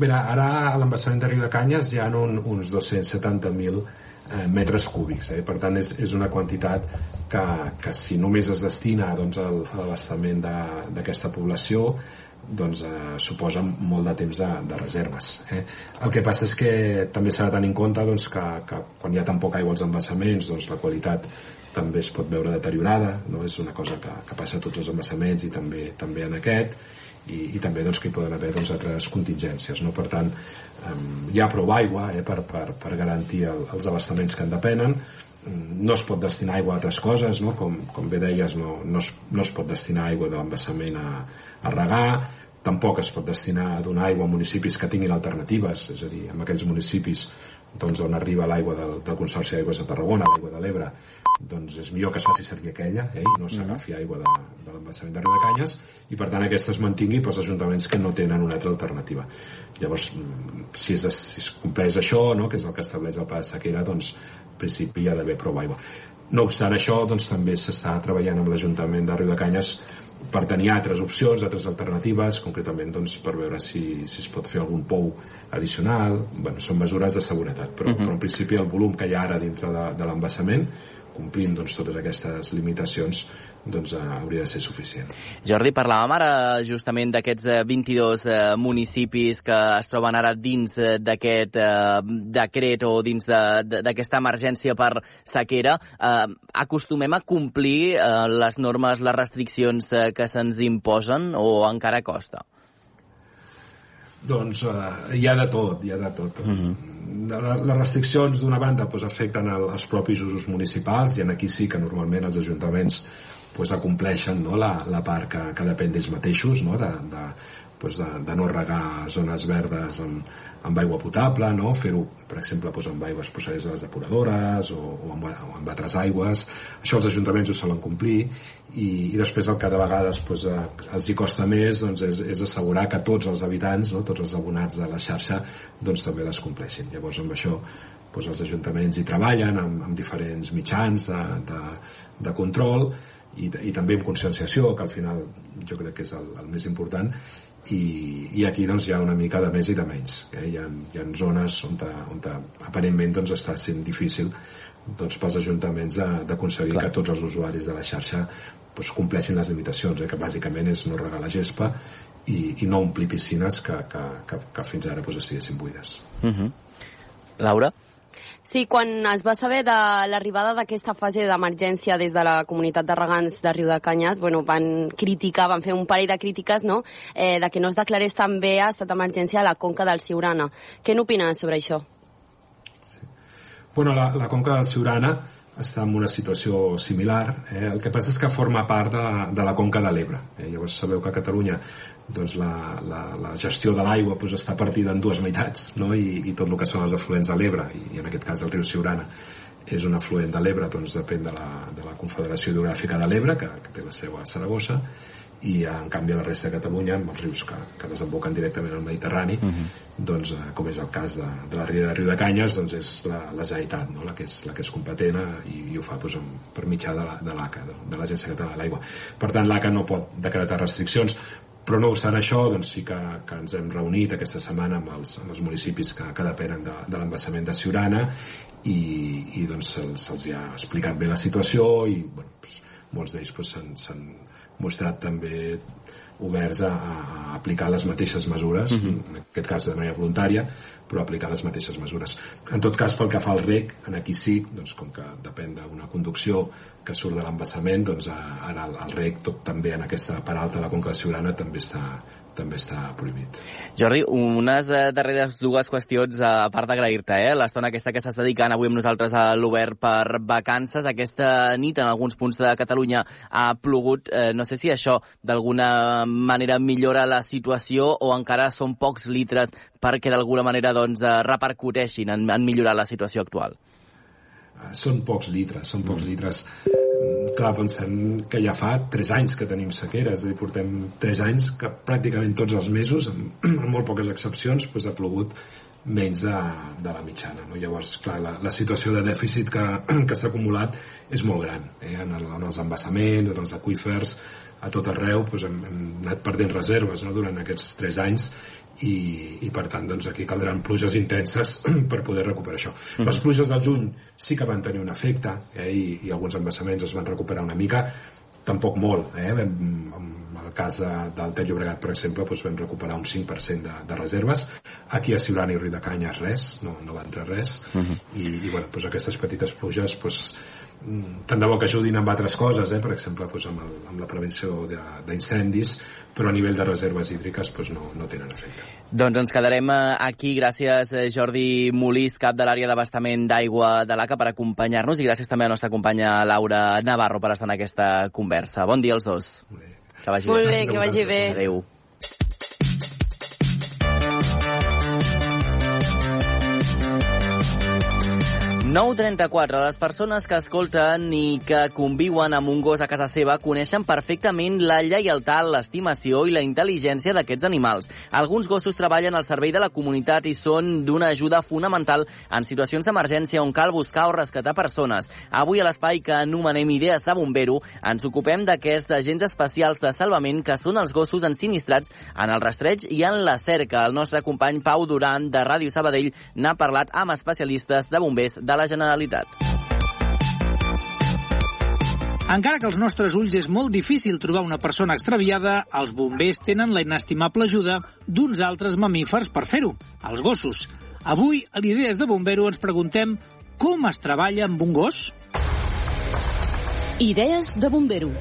Speaker 9: Bé, ara a l'embassament de Riu de Canyes hi ha un, uns 270.000 eh, metres cúbics, eh? per tant és, és una quantitat que, que si només es destina doncs, a l'abastament d'aquesta població doncs eh, suposa molt de temps de, de reserves. Eh? El que passa és que també s'ha de tenir en compte doncs, que, que quan hi ha tan poca aigua als embassaments doncs, la qualitat també es pot veure deteriorada, no? és una cosa que, que passa a tots els embassaments i també també en aquest, i, i també doncs, que hi poden haver doncs, altres contingències. No? Per tant, um, hi ha prou aigua eh, per, per, per garantir el, els abastaments que en depenen, Mm, no es pot destinar aigua a altres coses, no? com, com bé deies, no, no, es, no es pot destinar aigua de l'embassament a, a regar, tampoc es pot destinar a donar aigua a municipis que tinguin alternatives, és a dir, en aquells municipis doncs, on arriba l'aigua del, del Consorci d'Aigües de Tarragona, l'aigua de l'Ebre, doncs és millor que es faci servir aquella eh, i no s'agafi aigua de, de l'embassament de Riu de Canyes i per tant aquesta es mantingui pels ajuntaments que no tenen una altra alternativa. Llavors mm, si es, si es compleix això no, que és el que estableix el pla de sequera doncs en principi hi ha d'haver prou aigua. No obstant això doncs també s'està treballant amb l'Ajuntament de Riu de Canyes per tenir altres opcions, altres alternatives, concretament doncs, per veure si, si es pot fer algun pou addicional. Bueno, són mesures de seguretat, però, uh -huh. però en principi el volum que hi ha ara dintre de, de l'embassament, complint doncs, totes aquestes limitacions, doncs, eh, hauria de ser suficient.
Speaker 3: Jordi, parlàvem ara justament d'aquests eh, 22 eh, municipis que es troben ara dins eh, d'aquest eh, decret o dins d'aquesta emergència per sequera. Eh, acostumem a complir eh, les normes, les restriccions eh, que se'ns imposen o encara costa?
Speaker 9: Doncs eh, hi ha de tot, hi ha de tot. Mm -hmm. Les restriccions, d'una banda, doncs, afecten el, els propis usos municipals i en aquí sí que normalment els ajuntaments doncs, acompleixen no, la, la part que, que depèn d'ells mateixos, no, de, de, doncs, de, de no regar zones verdes amb, amb aigua potable, no? fer-ho, per exemple, doncs, amb aigües procedents de les depuradores o, o, amb, o amb altres aigües. Això els ajuntaments ho solen complir i, i després el que de vegades doncs, els hi costa més doncs, és, és assegurar que tots els habitants, no? tots els abonats de la xarxa doncs, també les compleixin. Llavors amb això doncs, els ajuntaments hi treballen amb, amb diferents mitjans de, de, de control i, i també amb conscienciació, que al final jo crec que és el, el més important, i, i aquí doncs, hi ha una mica de més i de menys. Eh? Hi, ha, hi ha zones on, on aparentment doncs, està sent difícil doncs, pels ajuntaments d'aconseguir que tots els usuaris de la xarxa doncs, compleixin les limitacions, eh? que bàsicament és no regar la gespa i, i no omplir piscines que, que, que, que fins ara doncs, estiguessin buides.
Speaker 3: Uh -huh. Laura?
Speaker 10: Sí, quan es va saber de l'arribada d'aquesta fase d'emergència des de la comunitat de regants de Riu de Canyes, bueno, van criticar, van fer un parell de crítiques, no?, eh, de que no es declarés també a estat d'emergència a la conca del Siurana. Què n'opines sobre això?
Speaker 9: Bueno, la, la conca del Siurana està en una situació similar. Eh? El que passa és que forma part de, de la conca de l'Ebre. Eh? Llavors sabeu que a Catalunya doncs, la, la, la gestió de l'aigua doncs, està partida en dues meitats no? I, i tot el que són els afluents de l'Ebre i, i en aquest cas el riu Siurana és un afluent de l'Ebre doncs depèn de la, de la Confederació Hidrogràfica de l'Ebre que, que té la seu a Saragossa i en canvi a la resta de Catalunya amb els rius que, que desemboquen directament al Mediterrani
Speaker 3: Uh -huh.
Speaker 9: doncs, eh, com és el cas de, de la Ria de Riu de Canyes doncs és la, la Generalitat no? la, que és, la que és competent eh, i, i ho fa doncs, amb, per mitjà de, la, de l'ACA de, de l'Agència Catalana de l'Aigua per tant l'ACA no pot decretar restriccions però no obstant això doncs sí que, que ens hem reunit aquesta setmana amb els, amb els municipis que, que depenen de, de l'embassament de Siurana i, i doncs se'ls se ha explicat bé la situació i bueno, doncs, molts d'ells doncs, s'han doncs, mostrat també oberts a, a aplicar les mateixes mesures, uh -huh. en aquest cas de manera voluntària, però aplicar les mateixes mesures. En tot cas, pel que fa al rec, en aquí sí, doncs, com que depèn d'una conducció que surt de l'embassament, doncs ara el, el rec, tot també en aquesta part alta de la Conca de Siurana, també està, també està prohibit.
Speaker 3: Jordi, unes eh, darreres dues qüestions, eh, a part d'agrair-te, eh? l'estona aquesta que estàs dedicant avui amb nosaltres a l'Obert per vacances. Aquesta nit en alguns punts de Catalunya ha plogut. Eh, no sé si això d'alguna manera millora la situació o encara són pocs litres perquè d'alguna manera doncs, eh, repercuteixin en, en millorar la situació actual.
Speaker 9: Uh, són pocs litres, són pocs litres clar, pensem que ja fa 3 anys que tenim sequera, és a dir, portem 3 anys que pràcticament tots els mesos, amb, amb molt poques excepcions, doncs ha plogut menys de, de la mitjana. No? Llavors, clar, la, la situació de dèficit que, que s'ha acumulat és molt gran. Eh? En, el, en els embassaments, en els aquífers, a tot arreu doncs hem, hem anat perdent reserves no? durant aquests 3 anys i, i per tant doncs, aquí caldran pluges intenses per poder recuperar això. Mm. Les pluges del juny sí que van tenir un efecte eh, i, i alguns embassaments es van recuperar una mica, tampoc molt. Eh? En el cas de, del Ter Llobregat, per exemple, doncs vam recuperar un 5% de, de reserves. Aquí a Siurana i Riu de Canyes res, no, no va entrar res.
Speaker 3: Uh -huh.
Speaker 9: I, i bueno, doncs aquestes petites pluges doncs, tant de bo que ajudin amb altres coses, eh? per exemple doncs amb, el, amb la prevenció d'incendis, però a nivell de reserves hídriques doncs no, no tenen efecte.
Speaker 3: Doncs ens quedarem eh, aquí. Gràcies, eh, Jordi Molís, cap de l'àrea d'abastament d'aigua de l'ACA, per acompanyar-nos i gràcies també a la nostra companya Laura Navarro per estar en aquesta conversa. Bon dia als dos. Que vagi
Speaker 10: Molt
Speaker 3: bé.
Speaker 10: bé, que vagi bé.
Speaker 3: Adéu. Nou 34. Les persones que escolten i que conviuen amb un gos a casa seva coneixen perfectament la lleialtat, l'estimació i la intel·ligència d'aquests animals. Alguns gossos treballen al servei de la comunitat i són d'una ajuda fonamental en situacions d'emergència on cal buscar o rescatar persones. Avui a l'espai que anomenem Idees de Bombero ens ocupem d'aquests agents especials de salvament que són els gossos ensinistrats en el rastreig i en la cerca. El nostre company Pau Duran de Ràdio Sabadell n'ha parlat amb especialistes de bombers de la Generalitat.
Speaker 11: Encara que als nostres ulls és molt difícil trobar una persona extraviada, els bombers tenen la inestimable ajuda d'uns altres mamífers per fer-ho, els gossos. Avui, a l'Idees de Bombero, ens preguntem com es treballa amb un gos?
Speaker 12: Idees de Bombero.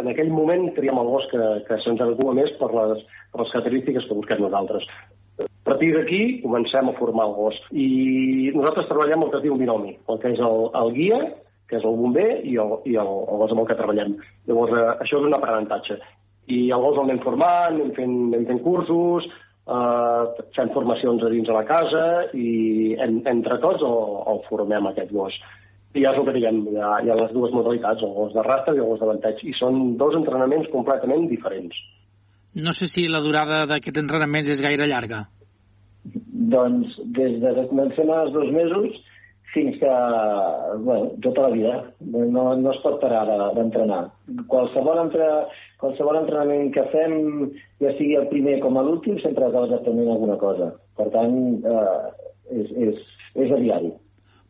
Speaker 12: En aquell moment triem el gos que, que se'ns adequa més per les, per les característiques que busquem nosaltres. A partir d'aquí comencem a formar el gos. I nosaltres treballem el que es diu binomi, el que és el, el guia, que és el bomber, i el, i el, el gos amb el que treballem. Llavors, eh, això és un aprenentatge. I el gos el anem formant, anem fent, anem fent cursos, eh, fem formacions a dins de la casa i en, entre tots el, el formem, aquest gos. I ja és el que diguem, hi ha, hi ha les dues modalitats, el gos de rastre i el gos de venteig, i són dos entrenaments completament diferents.
Speaker 11: No sé si la durada d'aquests entrenaments és gaire llarga.
Speaker 13: Doncs des de que comencem als dos mesos fins que, bueno, tota la vida. No, no es pot parar de- d'entrenar. Qualsevol, entre, qualsevol entrenament que fem, ja sigui el primer com a l'últim, sempre acabes aprenent alguna cosa. Per tant, eh, és, és, és a diari.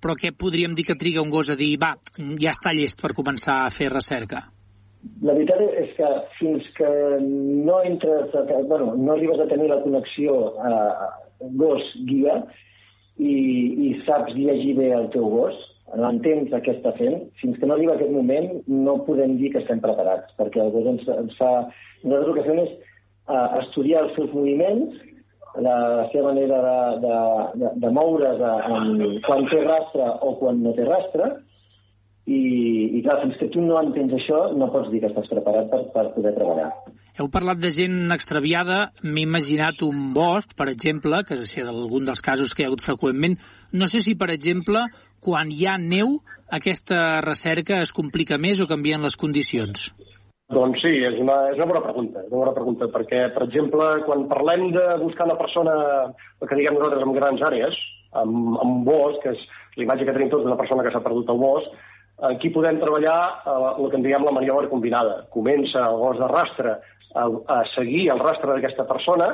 Speaker 11: Però què podríem dir que triga un gos a dir, va, ja està llest per començar a fer recerca?
Speaker 13: La veritat és que fins que no entres, a, bueno, no arribes a tenir la connexió eh, gos-guia i, i saps llegir bé el teu gos, l'entens que està fent, fins que no arriba aquest moment no podem dir que estem preparats, perquè el gos ens, ens fa... Nosaltres el que fem és eh, estudiar els seus moviments, la seva manera de, de, de, de moure's en, quan té rastre o quan no té rastre, i, i clar, fins que tu no entens això, no pots dir que estàs preparat per, per poder treballar.
Speaker 11: Heu parlat de gent extraviada, m'he imaginat un bosc, per exemple, que és algun dels casos que hi ha hagut freqüentment. No sé si, per exemple, quan hi ha neu, aquesta recerca es complica més o canvien les condicions?
Speaker 12: Doncs sí, és una, és una bona pregunta, és una bona pregunta, perquè, per exemple, quan parlem de buscar una persona, el que diguem nosaltres, en grans àrees, amb, amb un bosc, que és l'imatge que tenim tots d'una persona que s'ha perdut al bosc, aquí podem treballar eh, el que en diem la maniobra combinada. Comença el gos de rastre a, a seguir el rastre d'aquesta persona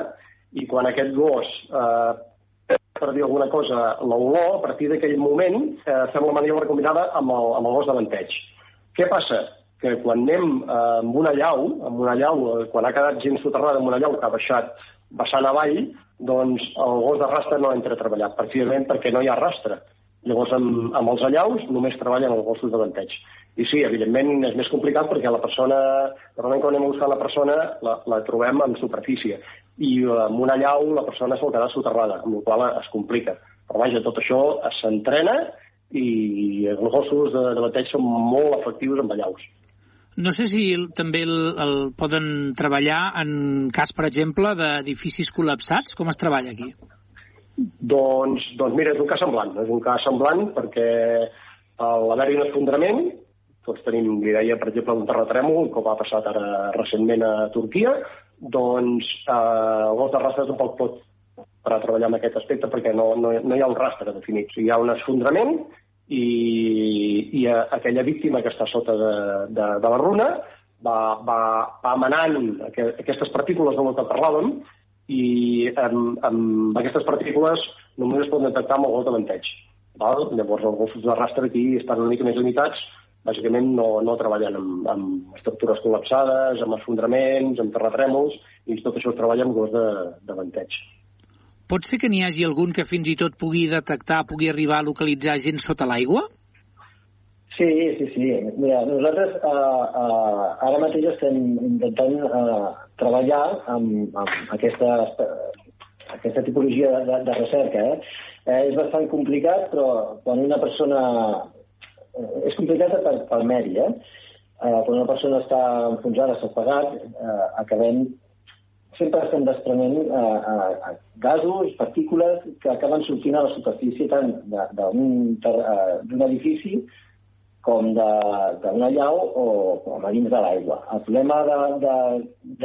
Speaker 12: i quan aquest gos eh, per dir alguna cosa, l'olor, a partir d'aquell moment eh, fem la maniobra combinada amb el, amb el gos de venteig. Què passa? Que quan anem eh, amb una llau, amb una llau, eh, quan ha quedat gent soterrada amb una llau que ha baixat vessant avall, doncs el gos de rastre no entra a treballar, precisament perquè no hi ha rastre. Llavors, amb, amb els allaus només treballen els gossos de venteig. I sí, evidentment és més complicat perquè la persona, normalment quan anem a buscar la persona, la, la trobem en superfície. I eh, amb una llau la persona sol quedar soterrada, amb la qual es complica. Però vaja, tot això s'entrena i els gossos de, de venteig són molt efectius amb allaus.
Speaker 11: No sé si també el, el poden treballar en cas, per exemple, d'edificis col·lapsats. Com es treballa aquí?
Speaker 12: Doncs, doncs mira, és un cas semblant. És un cas semblant perquè a l'haver-hi un esfondrament, tots tenim l'idea, per exemple, d'un terratrèmol, com ha passat ara recentment a Turquia, doncs eh, el gos de rastre tampoc pot per a treballar en aquest aspecte perquè no, no, no hi ha un rastre definit. Sigui, hi ha un esfondrament i, i a, aquella víctima que està sota de, de, de la runa va, va, va emanant aqu aquestes partícules de què parlàvem i amb, amb aquestes partícules només es poden detectar amb el gos. Val? Llavors els gossos de rastre aquí estan una mica més limitats, bàsicament no, no treballen amb, amb estructures col·lapsades, amb esfondraments, amb terratrèmols, i tot això es treballa amb gos de, de.
Speaker 11: Pot ser que n'hi hagi algun que fins i tot pugui detectar, pugui arribar a localitzar gent sota l'aigua?
Speaker 13: Sí, sí, sí. Mira, nosaltres uh, uh, ara mateix estem intentant uh, treballar amb, amb aquesta, aquesta tipologia de, de recerca. Eh? Eh, és bastant complicat, però quan una persona... Eh, és complicat per, pel medi, eh? eh? Quan una persona està enfonsada, s'ha apagat, eh, acabem sempre estem desprenent eh, eh, gasos, partícules que acaben sortint a la superfície tant d'un edifici com d'una llau o com a dins de l'aigua. El problema de, de,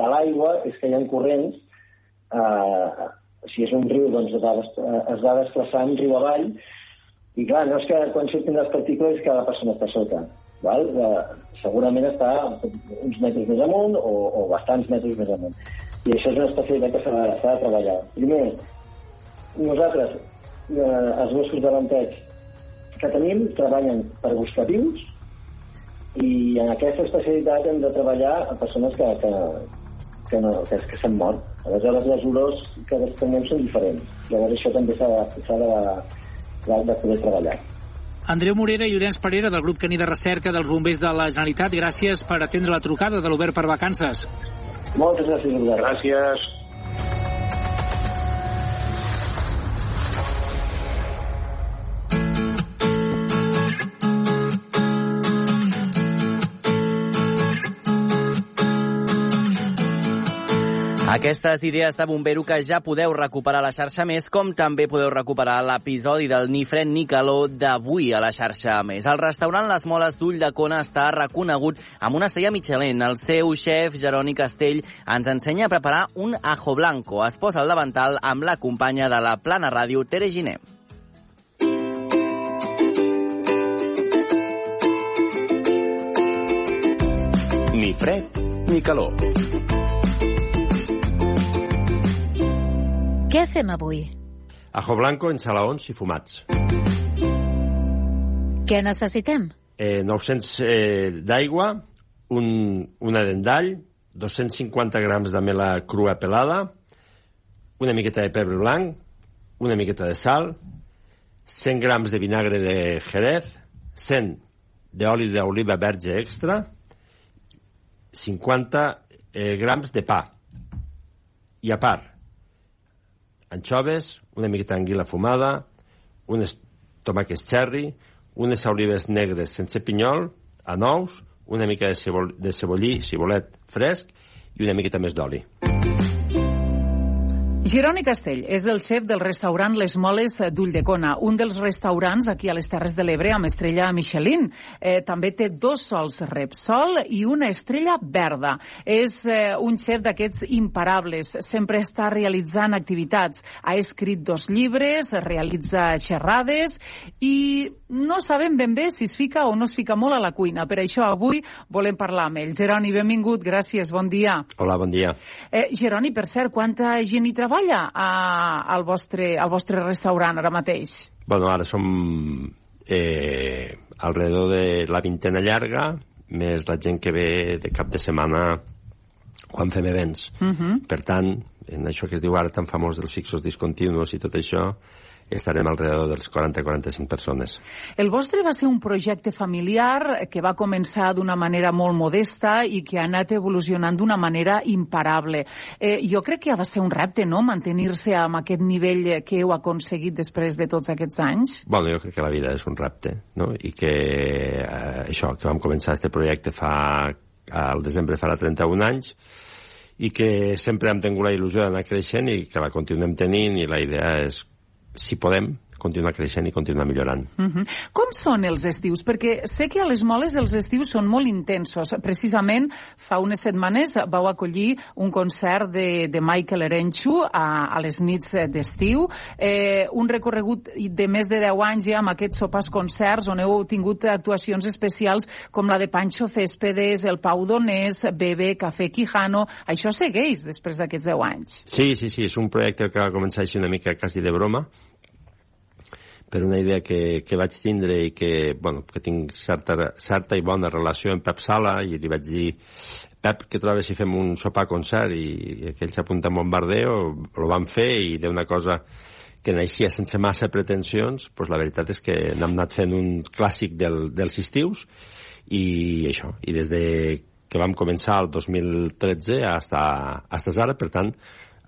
Speaker 13: de l'aigua és que hi ha corrents, eh, si és un riu, doncs es va, es va desplaçant riu avall, i clar, no és que quan surtin les partícules que la persona està sota. Val? Eh, segurament està uns metres més amunt o, o bastants metres més amunt. I això és una especialitat que s'ha de, treballar. Primer, nosaltres, eh, els gossos de venteig que tenim treballen per buscar vius i en aquesta especialitat hem de treballar a persones que, que, que, no, que, que s'han mort. Aleshores, les olors que desprenem són diferents. Llavors, això també s'ha de, de, de, de poder treballar.
Speaker 11: Andreu Morera i Llorenç Parera, del grup Caní de Recerca dels Bombers de la Generalitat, gràcies per atendre la trucada de l'Obert per Vacances.
Speaker 13: Moltes gràcies.
Speaker 12: Gràcies.
Speaker 3: Aquestes idees de bombero que ja podeu recuperar a la xarxa Més, com també podeu recuperar l'episodi del Ni fred ni calor d'avui a la xarxa Més. El restaurant Les Moles d'Ull de Cona està reconegut amb una estrella Michelin. El seu xef, Jeroni Castell, ens ensenya a preparar un ajo blanco. Es posa al davantal amb la companya de la Plana Ràdio, Tere Giner.
Speaker 14: Ni fred ni calor.
Speaker 15: Què fem avui?
Speaker 14: Ajo blanco en salaons i fumats.
Speaker 15: Què necessitem?
Speaker 14: Eh, 900 eh, d'aigua, un, una dent d'all, 250 grams de mela crua pelada, una miqueta de pebre blanc, una miqueta de sal, 100 grams de vinagre de jerez, 100 d'oli d'oliva verge extra, 50 eh, grams de pa. I a part, anchoves, una miqueta d'anguila fumada, unes tomàquets cherry, unes olives negres sense pinyol, a nous, una mica de, cebol, de cebollí, cibolet fresc i una miqueta més d'oli.
Speaker 16: Jeroni Castell és el xef del restaurant Les Moles d'Ulldecona, un dels restaurants aquí a les Terres de l'Ebre amb estrella Michelin. Eh, també té dos sols Repsol i una estrella verda. És eh, un xef d'aquests imparables, sempre està realitzant activitats. Ha escrit dos llibres, realitza xerrades i no sabem ben bé si es fica o no es fica molt a la cuina. Per això avui volem parlar amb ell. Jeroni, benvingut, gràcies, bon dia.
Speaker 14: Hola, bon dia.
Speaker 16: Eh, Jeroni, per cert, quanta gent hi treballa a, al, vostre, al vostre restaurant ara mateix?
Speaker 14: Bueno, ara som eh, alrededor de la vintena llarga, més la gent que ve de cap de setmana quan fem events.
Speaker 16: Uh -huh.
Speaker 14: Per tant, en això que es diu ara tan famós dels fixos discontinus i tot això, estarem alrededor dels 40-45 persones.
Speaker 16: El vostre va ser un projecte familiar que va començar d'una manera molt modesta i que ha anat evolucionant d'una manera imparable. Eh, jo crec que ha de ser un repte, no?, mantenir-se amb aquest nivell que heu aconseguit després de tots aquests anys.
Speaker 14: Bueno, jo crec que la vida és un repte, no?, i que eh, això, que vam començar este projecte fa al desembre farà 31 anys i que sempre hem tingut la il·lusió d'anar creixent i que la continuem tenint i la idea és si podem, continuar creixent i continuar millorant.
Speaker 16: Uh -huh. Com són els estius? Perquè sé que a les moles els estius són molt intensos. Precisament fa unes setmanes vau acollir un concert de, de Michael Erenchu a, a les nits d'estiu, eh, un recorregut de més de 10 anys ja amb aquests sopars concerts on heu tingut actuacions especials com la de Pancho Céspedes, el Pau Donés, Bebe, Café Quijano... Això segueix després d'aquests 10 anys.
Speaker 14: Sí, sí, sí, és un projecte que va començar així una mica quasi de broma, per una idea que, que vaig tindre i que, bueno, que tinc certa, certa i bona relació amb Pep Sala i li vaig dir Pep, que trobes si fem un sopar-concert i, i aquell s'apunta en Bombardeo, ho van fer i d'una cosa que naixia sense massa pretensions, doncs la veritat és que n'hem anat fent un clàssic del, dels estius i això, i des de que vam començar el 2013 hasta, hasta ara, per tant,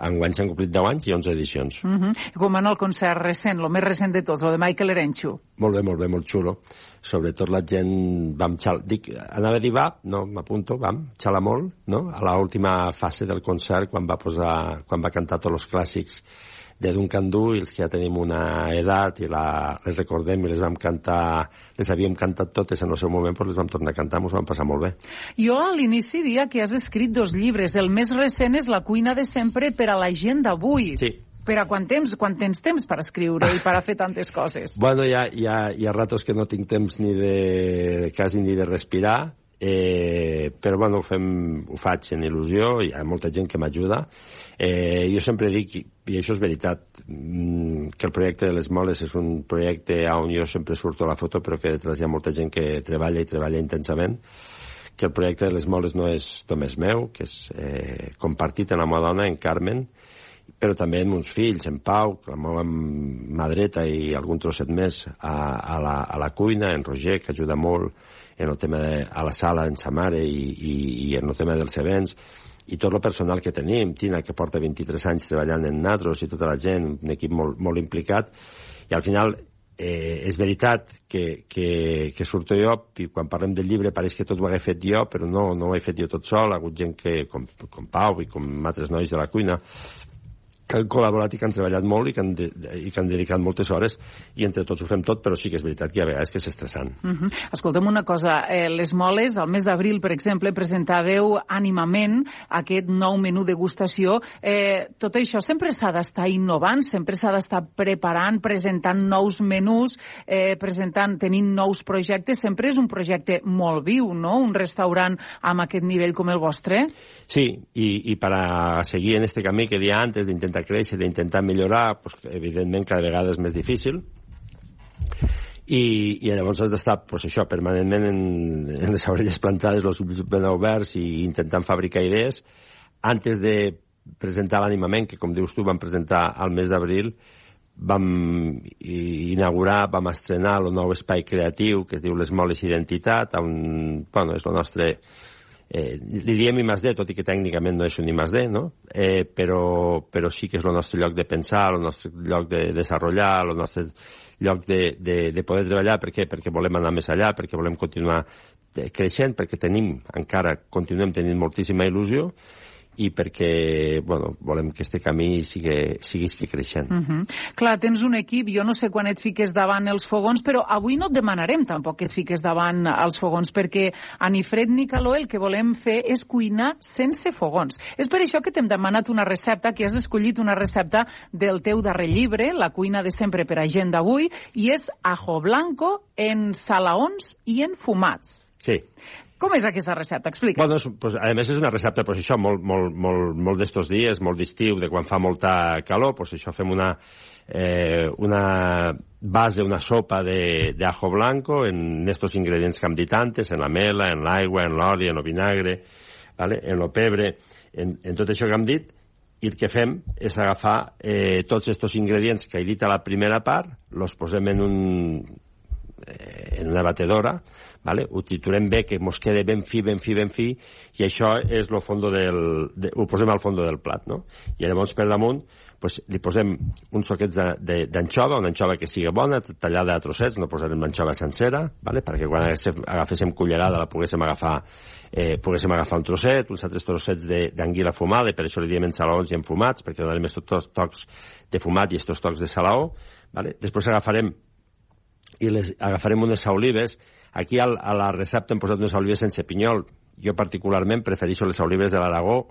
Speaker 14: enguany s'han complit 10 anys i 11 edicions.
Speaker 16: Uh -huh. Com en el concert recent, el més recent de tots, el de Michael Erenchu.
Speaker 14: Molt bé, molt bé, molt xulo. Sobretot la gent vam xal... Dic, anava a dir va, no, m'apunto, vam xalar molt, no? A l'última fase del concert, quan va posar, quan va cantar tots els clàssics de Duncan Du i els que ja tenim una edat i la, les recordem i les vam cantar, les havíem cantat totes en el seu moment, però les vam tornar a cantar, ens vam passar molt bé.
Speaker 16: Jo a l'inici dia que has escrit dos llibres. El més recent és La cuina de sempre per a la gent d'avui.
Speaker 14: Sí.
Speaker 16: Per a quant temps, quan tens temps per escriure i per a fer tantes coses?
Speaker 14: Bueno, hi ha, hi, ha, hi ha ratos que no tinc temps ni de, quasi ni de respirar, eh, però bueno, ho, fem, ho faig en il·lusió, hi ha molta gent que m'ajuda. Eh, jo sempre dic, i això és veritat, mm, que el projecte de les moles és un projecte on jo sempre surto a la foto, però que detrás hi ha molta gent que treballa i treballa intensament, que el projecte de les moles no és només meu, que és eh, compartit amb la meva dona, en Carmen, però també amb uns fills, en Pau, la meva mà dreta i algun trosset més a, a, la, a la cuina, en Roger, que ajuda molt en el tema de, a la sala, en sa mare i, i, i en el tema dels events, i tot el personal que tenim, Tina, que porta 23 anys treballant en Natros, i tota la gent, un equip molt, molt implicat, i al final eh, és veritat que, que, que surto jo, i quan parlem del llibre pareix que tot ho hagué fet jo, però no, no ho he fet jo tot sol, ha hagut gent que, com, com Pau i com altres nois de la cuina, que han col·laborat i que han treballat molt i que han, de, i que han dedicat moltes hores i entre tots ho fem tot, però sí que és veritat que hi ha vegades que és estressant.
Speaker 16: Uh -huh. Escolta'm una cosa, eh, les moles, al mes d'abril, per exemple, presentàveu ànimament aquest nou menú degustació. Eh, tot això sempre s'ha d'estar innovant, sempre s'ha d'estar preparant, presentant nous menús, eh, presentant, tenint nous projectes. Sempre és un projecte molt viu, no?, un restaurant amb aquest nivell com el vostre.
Speaker 14: Sí, i, i per a seguir en este camí que dia antes d'intentar créixer, d'intentar millorar, pues, evidentment cada vegada és més difícil i, i llavors has d'estar pues, això permanentment en, en les orelles plantades, els ulls ben oberts i intentant fabricar idees. Antes de presentar l'animament, que com dius tu vam presentar al mes d'abril, vam inaugurar, vam estrenar el nou espai creatiu que es diu Les Moles Identitat, on, bueno, és el nostre eh, li diem I més D, tot i que tècnicament no és un I més D, no? eh, però, però sí que és el nostre lloc de pensar, el nostre lloc de desenvolupar, el nostre lloc de, de, de poder treballar. Per què? Perquè volem anar més allà, perquè volem continuar eh, creixent, perquè tenim, encara continuem tenint moltíssima il·lusió, i perquè bueno, volem que este camí sigui, sigui creixent.
Speaker 16: Uh -huh. Clar, tens un equip, jo no sé quan et fiques davant els fogons, però avui no et demanarem tampoc que et fiques davant els fogons, perquè a ni fred ni calor el que volem fer és cuinar sense fogons. És per això que t'hem demanat una recepta, que has escollit una recepta del teu darrer llibre, La cuina de sempre per a gent d'avui, i és ajo blanco en salaons i en fumats.
Speaker 14: Sí.
Speaker 16: Com és aquesta recepta? Explica'ns.
Speaker 14: Bueno, pues, a més, és una recepta, pues, això, molt, molt, molt, molt d'estos dies, molt d'estiu, de quan fa molta calor, pues, això fem una, eh, una base, una sopa de, de ajo blanco en estos ingredients que hem dit antes, en la mela, en l'aigua, en l'oli, en el vinagre, vale? en el pebre, en, en tot això que hem dit, i el que fem és agafar eh, tots aquests ingredients que he dit a la primera part, els posem en un, en una batedora, vale? ho triturem bé, que mos quede ben fi, ben fi, ben fi, i això és lo fondo del, de, ho posem al fondo del plat, no? I llavors per damunt pues, li posem uns toquets d'anxova, una anxova que sigui bona, tallada a trossets, no posarem l'anxova sencera, vale? perquè quan agaféssim, cullerada la poguéssim agafar, eh, poguéssim agafar un trosset, uns altres trossets d'anguila fumada, i per això li diem en salaons i enfumats, perquè donarem estos tocs de fumat i estos tocs de salaó. Vale? Després agafarem i les, agafarem unes olives. Aquí al, a la recepta hem posat unes olives sense pinyol. Jo particularment prefereixo les olives de l'Aragó,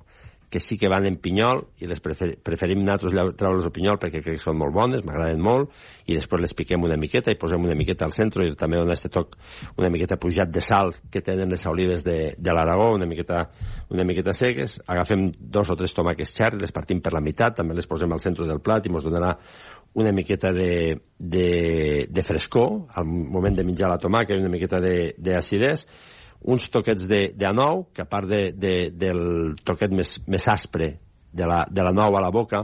Speaker 14: que sí que van en pinyol, i les prefer, preferim nosaltres treure-les el pinyol perquè crec que són molt bones, m'agraden molt, i després les piquem una miqueta i posem una miqueta al centre i també donar este toc una miqueta pujat de sal que tenen les olives de, de l'Aragó, una miqueta, una miqueta seques. Agafem dos o tres tomàquets xerri, les partim per la meitat, també les posem al centre del plat i ens donarà una miqueta de, de, de frescor al moment de menjar la tomàquet una miqueta d'acidès, uns toquets de, de anou, que a part de, de, del toquet més, més aspre de la, de la nou a la boca,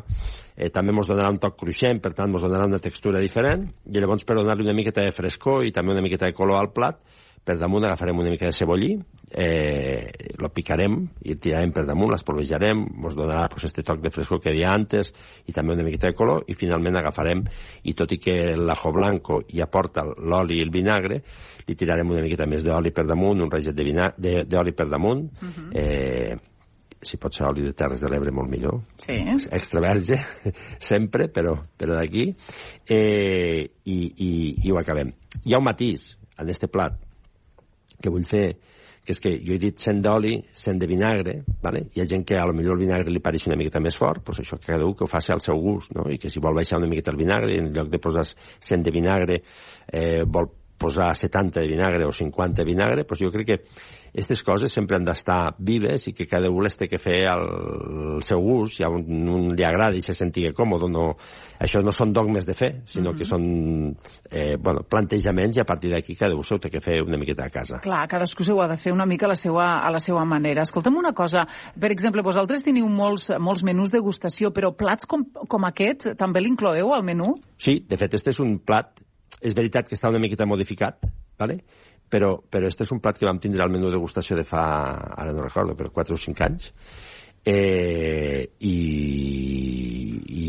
Speaker 14: eh, també ens donarà un toc cruixent, per tant, ens donarà una textura diferent, i llavors per donar-li una miqueta de frescor i també una miqueta de color al plat, per damunt agafarem una mica de cebollí, eh, lo picarem i el tirarem per damunt, l'espolvejarem, ens donarà pues, este toc de frescor que dia antes i també una miqueta de color i finalment agafarem, i tot i que l'ajo blanco hi aporta l'oli i el vinagre, li tirarem una miqueta més d'oli per damunt, un raget d'oli per damunt, uh -huh. eh, si pot ser oli de Terres de l'Ebre molt millor.
Speaker 16: Sí.
Speaker 14: Extra verge, sempre, però, però d'aquí. Eh, i, i, I ho acabem. Hi ha un matís en este plat que vull fer, que és que jo he dit 100 d'oli, 100 de vinagre, ¿vale? hi ha gent que a lo millor el vinagre li pareix una miqueta més fort, doncs això que cada un que ho faci al seu gust, no? i que si vol baixar una miqueta el vinagre, en lloc de posar 100 de vinagre, eh, vol posar 70 de vinagre o 50 de vinagre, doncs jo crec que aquestes coses sempre han d'estar vives i que cada un les té que fer al, seu gust, i a un, un li agrada i se sentigui còmode. No, això no són dogmes de fe, sinó mm -hmm. que són eh, bueno, plantejaments i a partir d'aquí cada un s'ho té que fer una miqueta a casa.
Speaker 16: Clar, cadascú s'ho ha de fer una mica a la seva, a la seva manera. Escolta'm una cosa, per exemple, vosaltres teniu molts, molts menús de degustació, però plats com, com aquest també l'incloeu al menú?
Speaker 14: Sí, de fet, este és un plat, és veritat que està una miqueta modificat, ¿vale? Però, però este és un plat que vam tindre al menú de degustació de fa, ara no recordo, però 4 o 5 anys, eh, i, i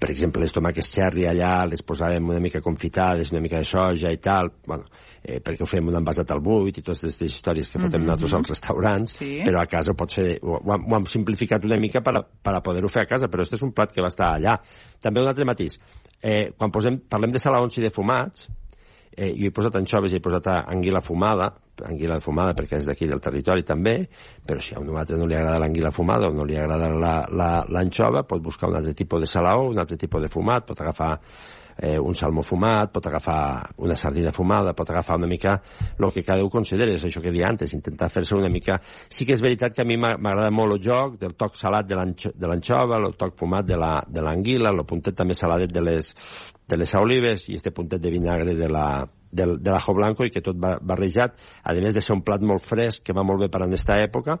Speaker 14: per exemple, les tomàquets cherry allà les posàvem una mica confitades, una mica de soja i tal, bueno, eh, perquè ho fem un envasat al buit i totes aquestes històries que fotem mm -hmm. nosaltres als restaurants, sí. però a casa pot ser, ho, ho, ho hem simplificat una mica per a, per a poder-ho fer a casa, però este és un plat que va estar allà. També un altre matís, eh, quan posem, parlem de salaons i de fumats, eh, jo he posat anxoves i he posat anguila fumada, anguila fumada perquè és d'aquí del territori també, però si a un altre no li agrada l'anguila fumada o no li agrada l'anxova, pot buscar un altre tipus de salaó, un altre tipus de fumat, pot agafar eh, un salmó fumat, pot agafar una sardina fumada, pot agafar una mica el que cada un considera, és això que dia antes, intentar fer-se una mica... Sí que és veritat que a mi m'agrada molt el joc del toc salat de l'anxova, el toc fumat de l'anguila, la, el puntet també saladet de les, de les olives i este puntet de vinagre de la, del, de l'ajo blanco i que tot va barrejat, a més de ser un plat molt fresc, que va molt bé per en aquesta època,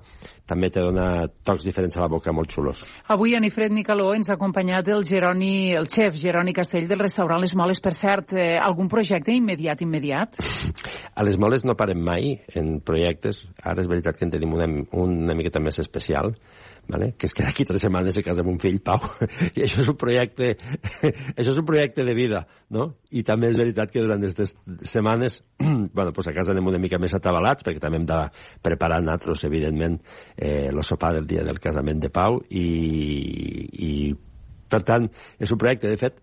Speaker 14: també te dona tocs diferents a la boca molt xulos.
Speaker 16: Avui a Nifred Nicaló ens ha acompanyat el Geroni, el xef Geroni Castell del restaurant Les Moles. Per cert, eh, algun projecte immediat, immediat?
Speaker 14: A Les Moles no parem mai en projectes. Ara és veritat que en tenim una, una miqueta més especial, vale? que és que d'aquí tres setmanes se casa amb un fill, Pau, i això és un projecte, això és un projecte de vida, no? I també és veritat que durant aquestes setmanes, bueno, pues a casa anem una mica més atabalats, perquè també hem de preparar nosaltres, evidentment, eh, el sopar del dia del casament de Pau, i, i per tant, és un projecte, de fet,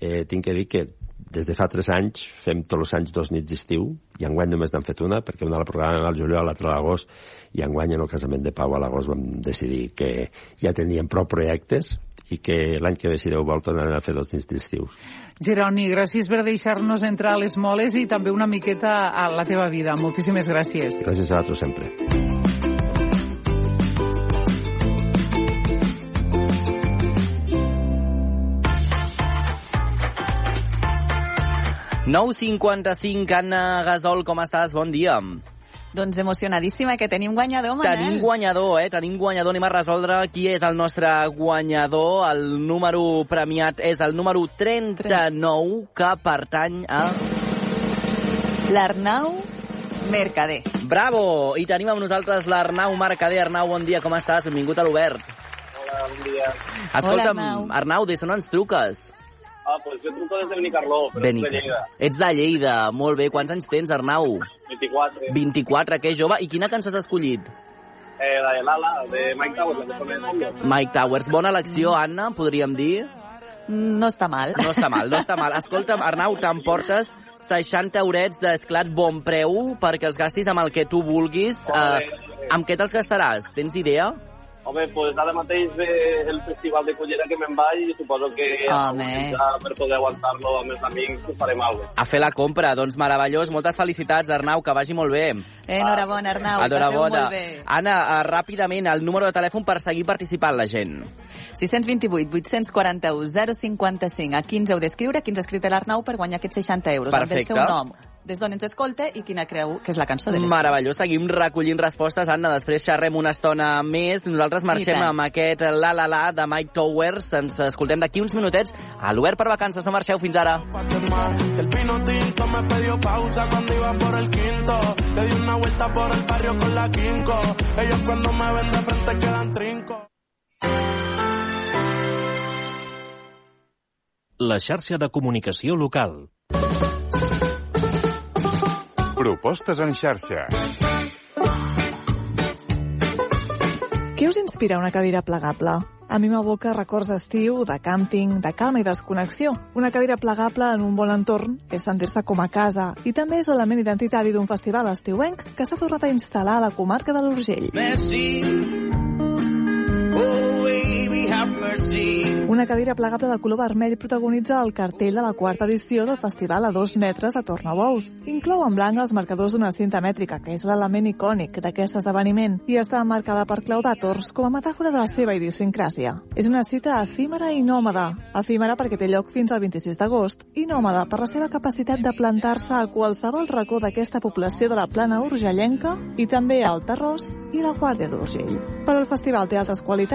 Speaker 14: eh, tinc que dir que des de fa tres anys fem tots els anys dos nits d'estiu i enguany només n'han fet una perquè una la programem al juliol, l'altra a l'agost i enguany en el casament de Pau a l'agost vam decidir que ja teníem prou projectes i que l'any que ve si Déu vol tornarem a fer dos nits d'estiu.
Speaker 16: Geroni, gràcies per deixar-nos entrar a les moles i també una miqueta a la teva vida. Moltíssimes gràcies.
Speaker 14: Gràcies a tu sempre.
Speaker 3: 9.55, Anna Gasol, com estàs? Bon dia.
Speaker 17: Doncs emocionadíssima, que tenim guanyador, Manel.
Speaker 3: Tenim guanyador, eh? Tenim guanyador. Anem a resoldre qui és el nostre guanyador. El número premiat és el número 39, que pertany a...
Speaker 17: L'Arnau Mercader.
Speaker 3: Bravo! I tenim amb nosaltres l'Arnau Mercader. Arnau, bon dia, com estàs? Benvingut a l'Obert.
Speaker 18: Hola, bon dia.
Speaker 3: Escolta'm, Hola, Arnau. Arnau, des d'on ens truques?
Speaker 18: Ah, doncs jo truco des de Benicarló, però Benicarló. de Lleida.
Speaker 3: Ets de Lleida, molt bé. Quants anys tens, Arnau?
Speaker 18: 24.
Speaker 3: 24, que jove. I quina cançó has escollit?
Speaker 18: Eh, la de Lala, de Mike Towers, la que
Speaker 3: Mike Towers. Bona elecció, Anna, podríem dir?
Speaker 17: No està mal.
Speaker 3: No està mal, no està mal. Escolta'm, Arnau, t'emportes 60 eurets d'esclat bon preu perquè els gastis amb el que tu vulguis. Eh, amb què te'ls gastaràs? Tens idea?
Speaker 18: Home, pues ara mateix ve el festival de Cullera que me'n vaig i suposo que
Speaker 17: Home.
Speaker 18: per poder aguantar-lo amb els amics ho farem alguna
Speaker 3: A fer la compra, doncs meravellós. Moltes felicitats, Arnau, que vagi molt bé.
Speaker 17: Enhorabona, Arnau,
Speaker 3: Enhorabona.
Speaker 17: molt bé.
Speaker 3: Anna, uh, ràpidament, el número de telèfon per seguir participant la gent.
Speaker 17: 628 841 055. Aquí ens heu d'escriure, aquí ens ha escrit l'Arnau per guanyar aquests 60 euros.
Speaker 3: Perfecte.
Speaker 17: Amb el seu nom, des d'on ens escolta i quina creu que és la cançó de l'estiu.
Speaker 3: Meravellós, seguim recollint respostes, Anna, després xerrem una estona més. Nosaltres marxem amb aquest La La La de Mike Towers. Ens escoltem d'aquí uns minutets a l'Obert per Vacances. No marxeu fins ara.
Speaker 19: El pino tinto me pidió pausa cuando iba por el quinto. Le di una vuelta por el barrio con la quinco. Ellos cuando me ven de frente quedan trinco.
Speaker 20: La xarxa de comunicació local.
Speaker 21: Propostes en xarxa.
Speaker 22: Què us inspira una cadira plegable? A mi m'aboca records d'estiu, de càmping, de calma i desconnexió. Una cadira plegable en un bon entorn és sentir-se com a casa i també és l'element identitari d'un festival estiuenc que s'ha tornat a instal·lar a la comarca de l'Urgell.
Speaker 19: Messi,
Speaker 22: Una cadira plegable de color vermell protagonitza el cartell de la quarta edició del festival a dos metres a Tornabous. Inclou en blanc els marcadors d'una cinta mètrica, que és l'element icònic d'aquest esdeveniment, i està marcada per claudàtors com a metàfora de la seva idiosincràsia. És una cita efímera i nòmada. Efímera perquè té lloc fins al 26 d'agost i nòmada per la seva capacitat de plantar-se a qualsevol racó d'aquesta població de la plana urgellenca i també al Tarrós i la Guàrdia d'Urgell. Però el festival té altres qualitats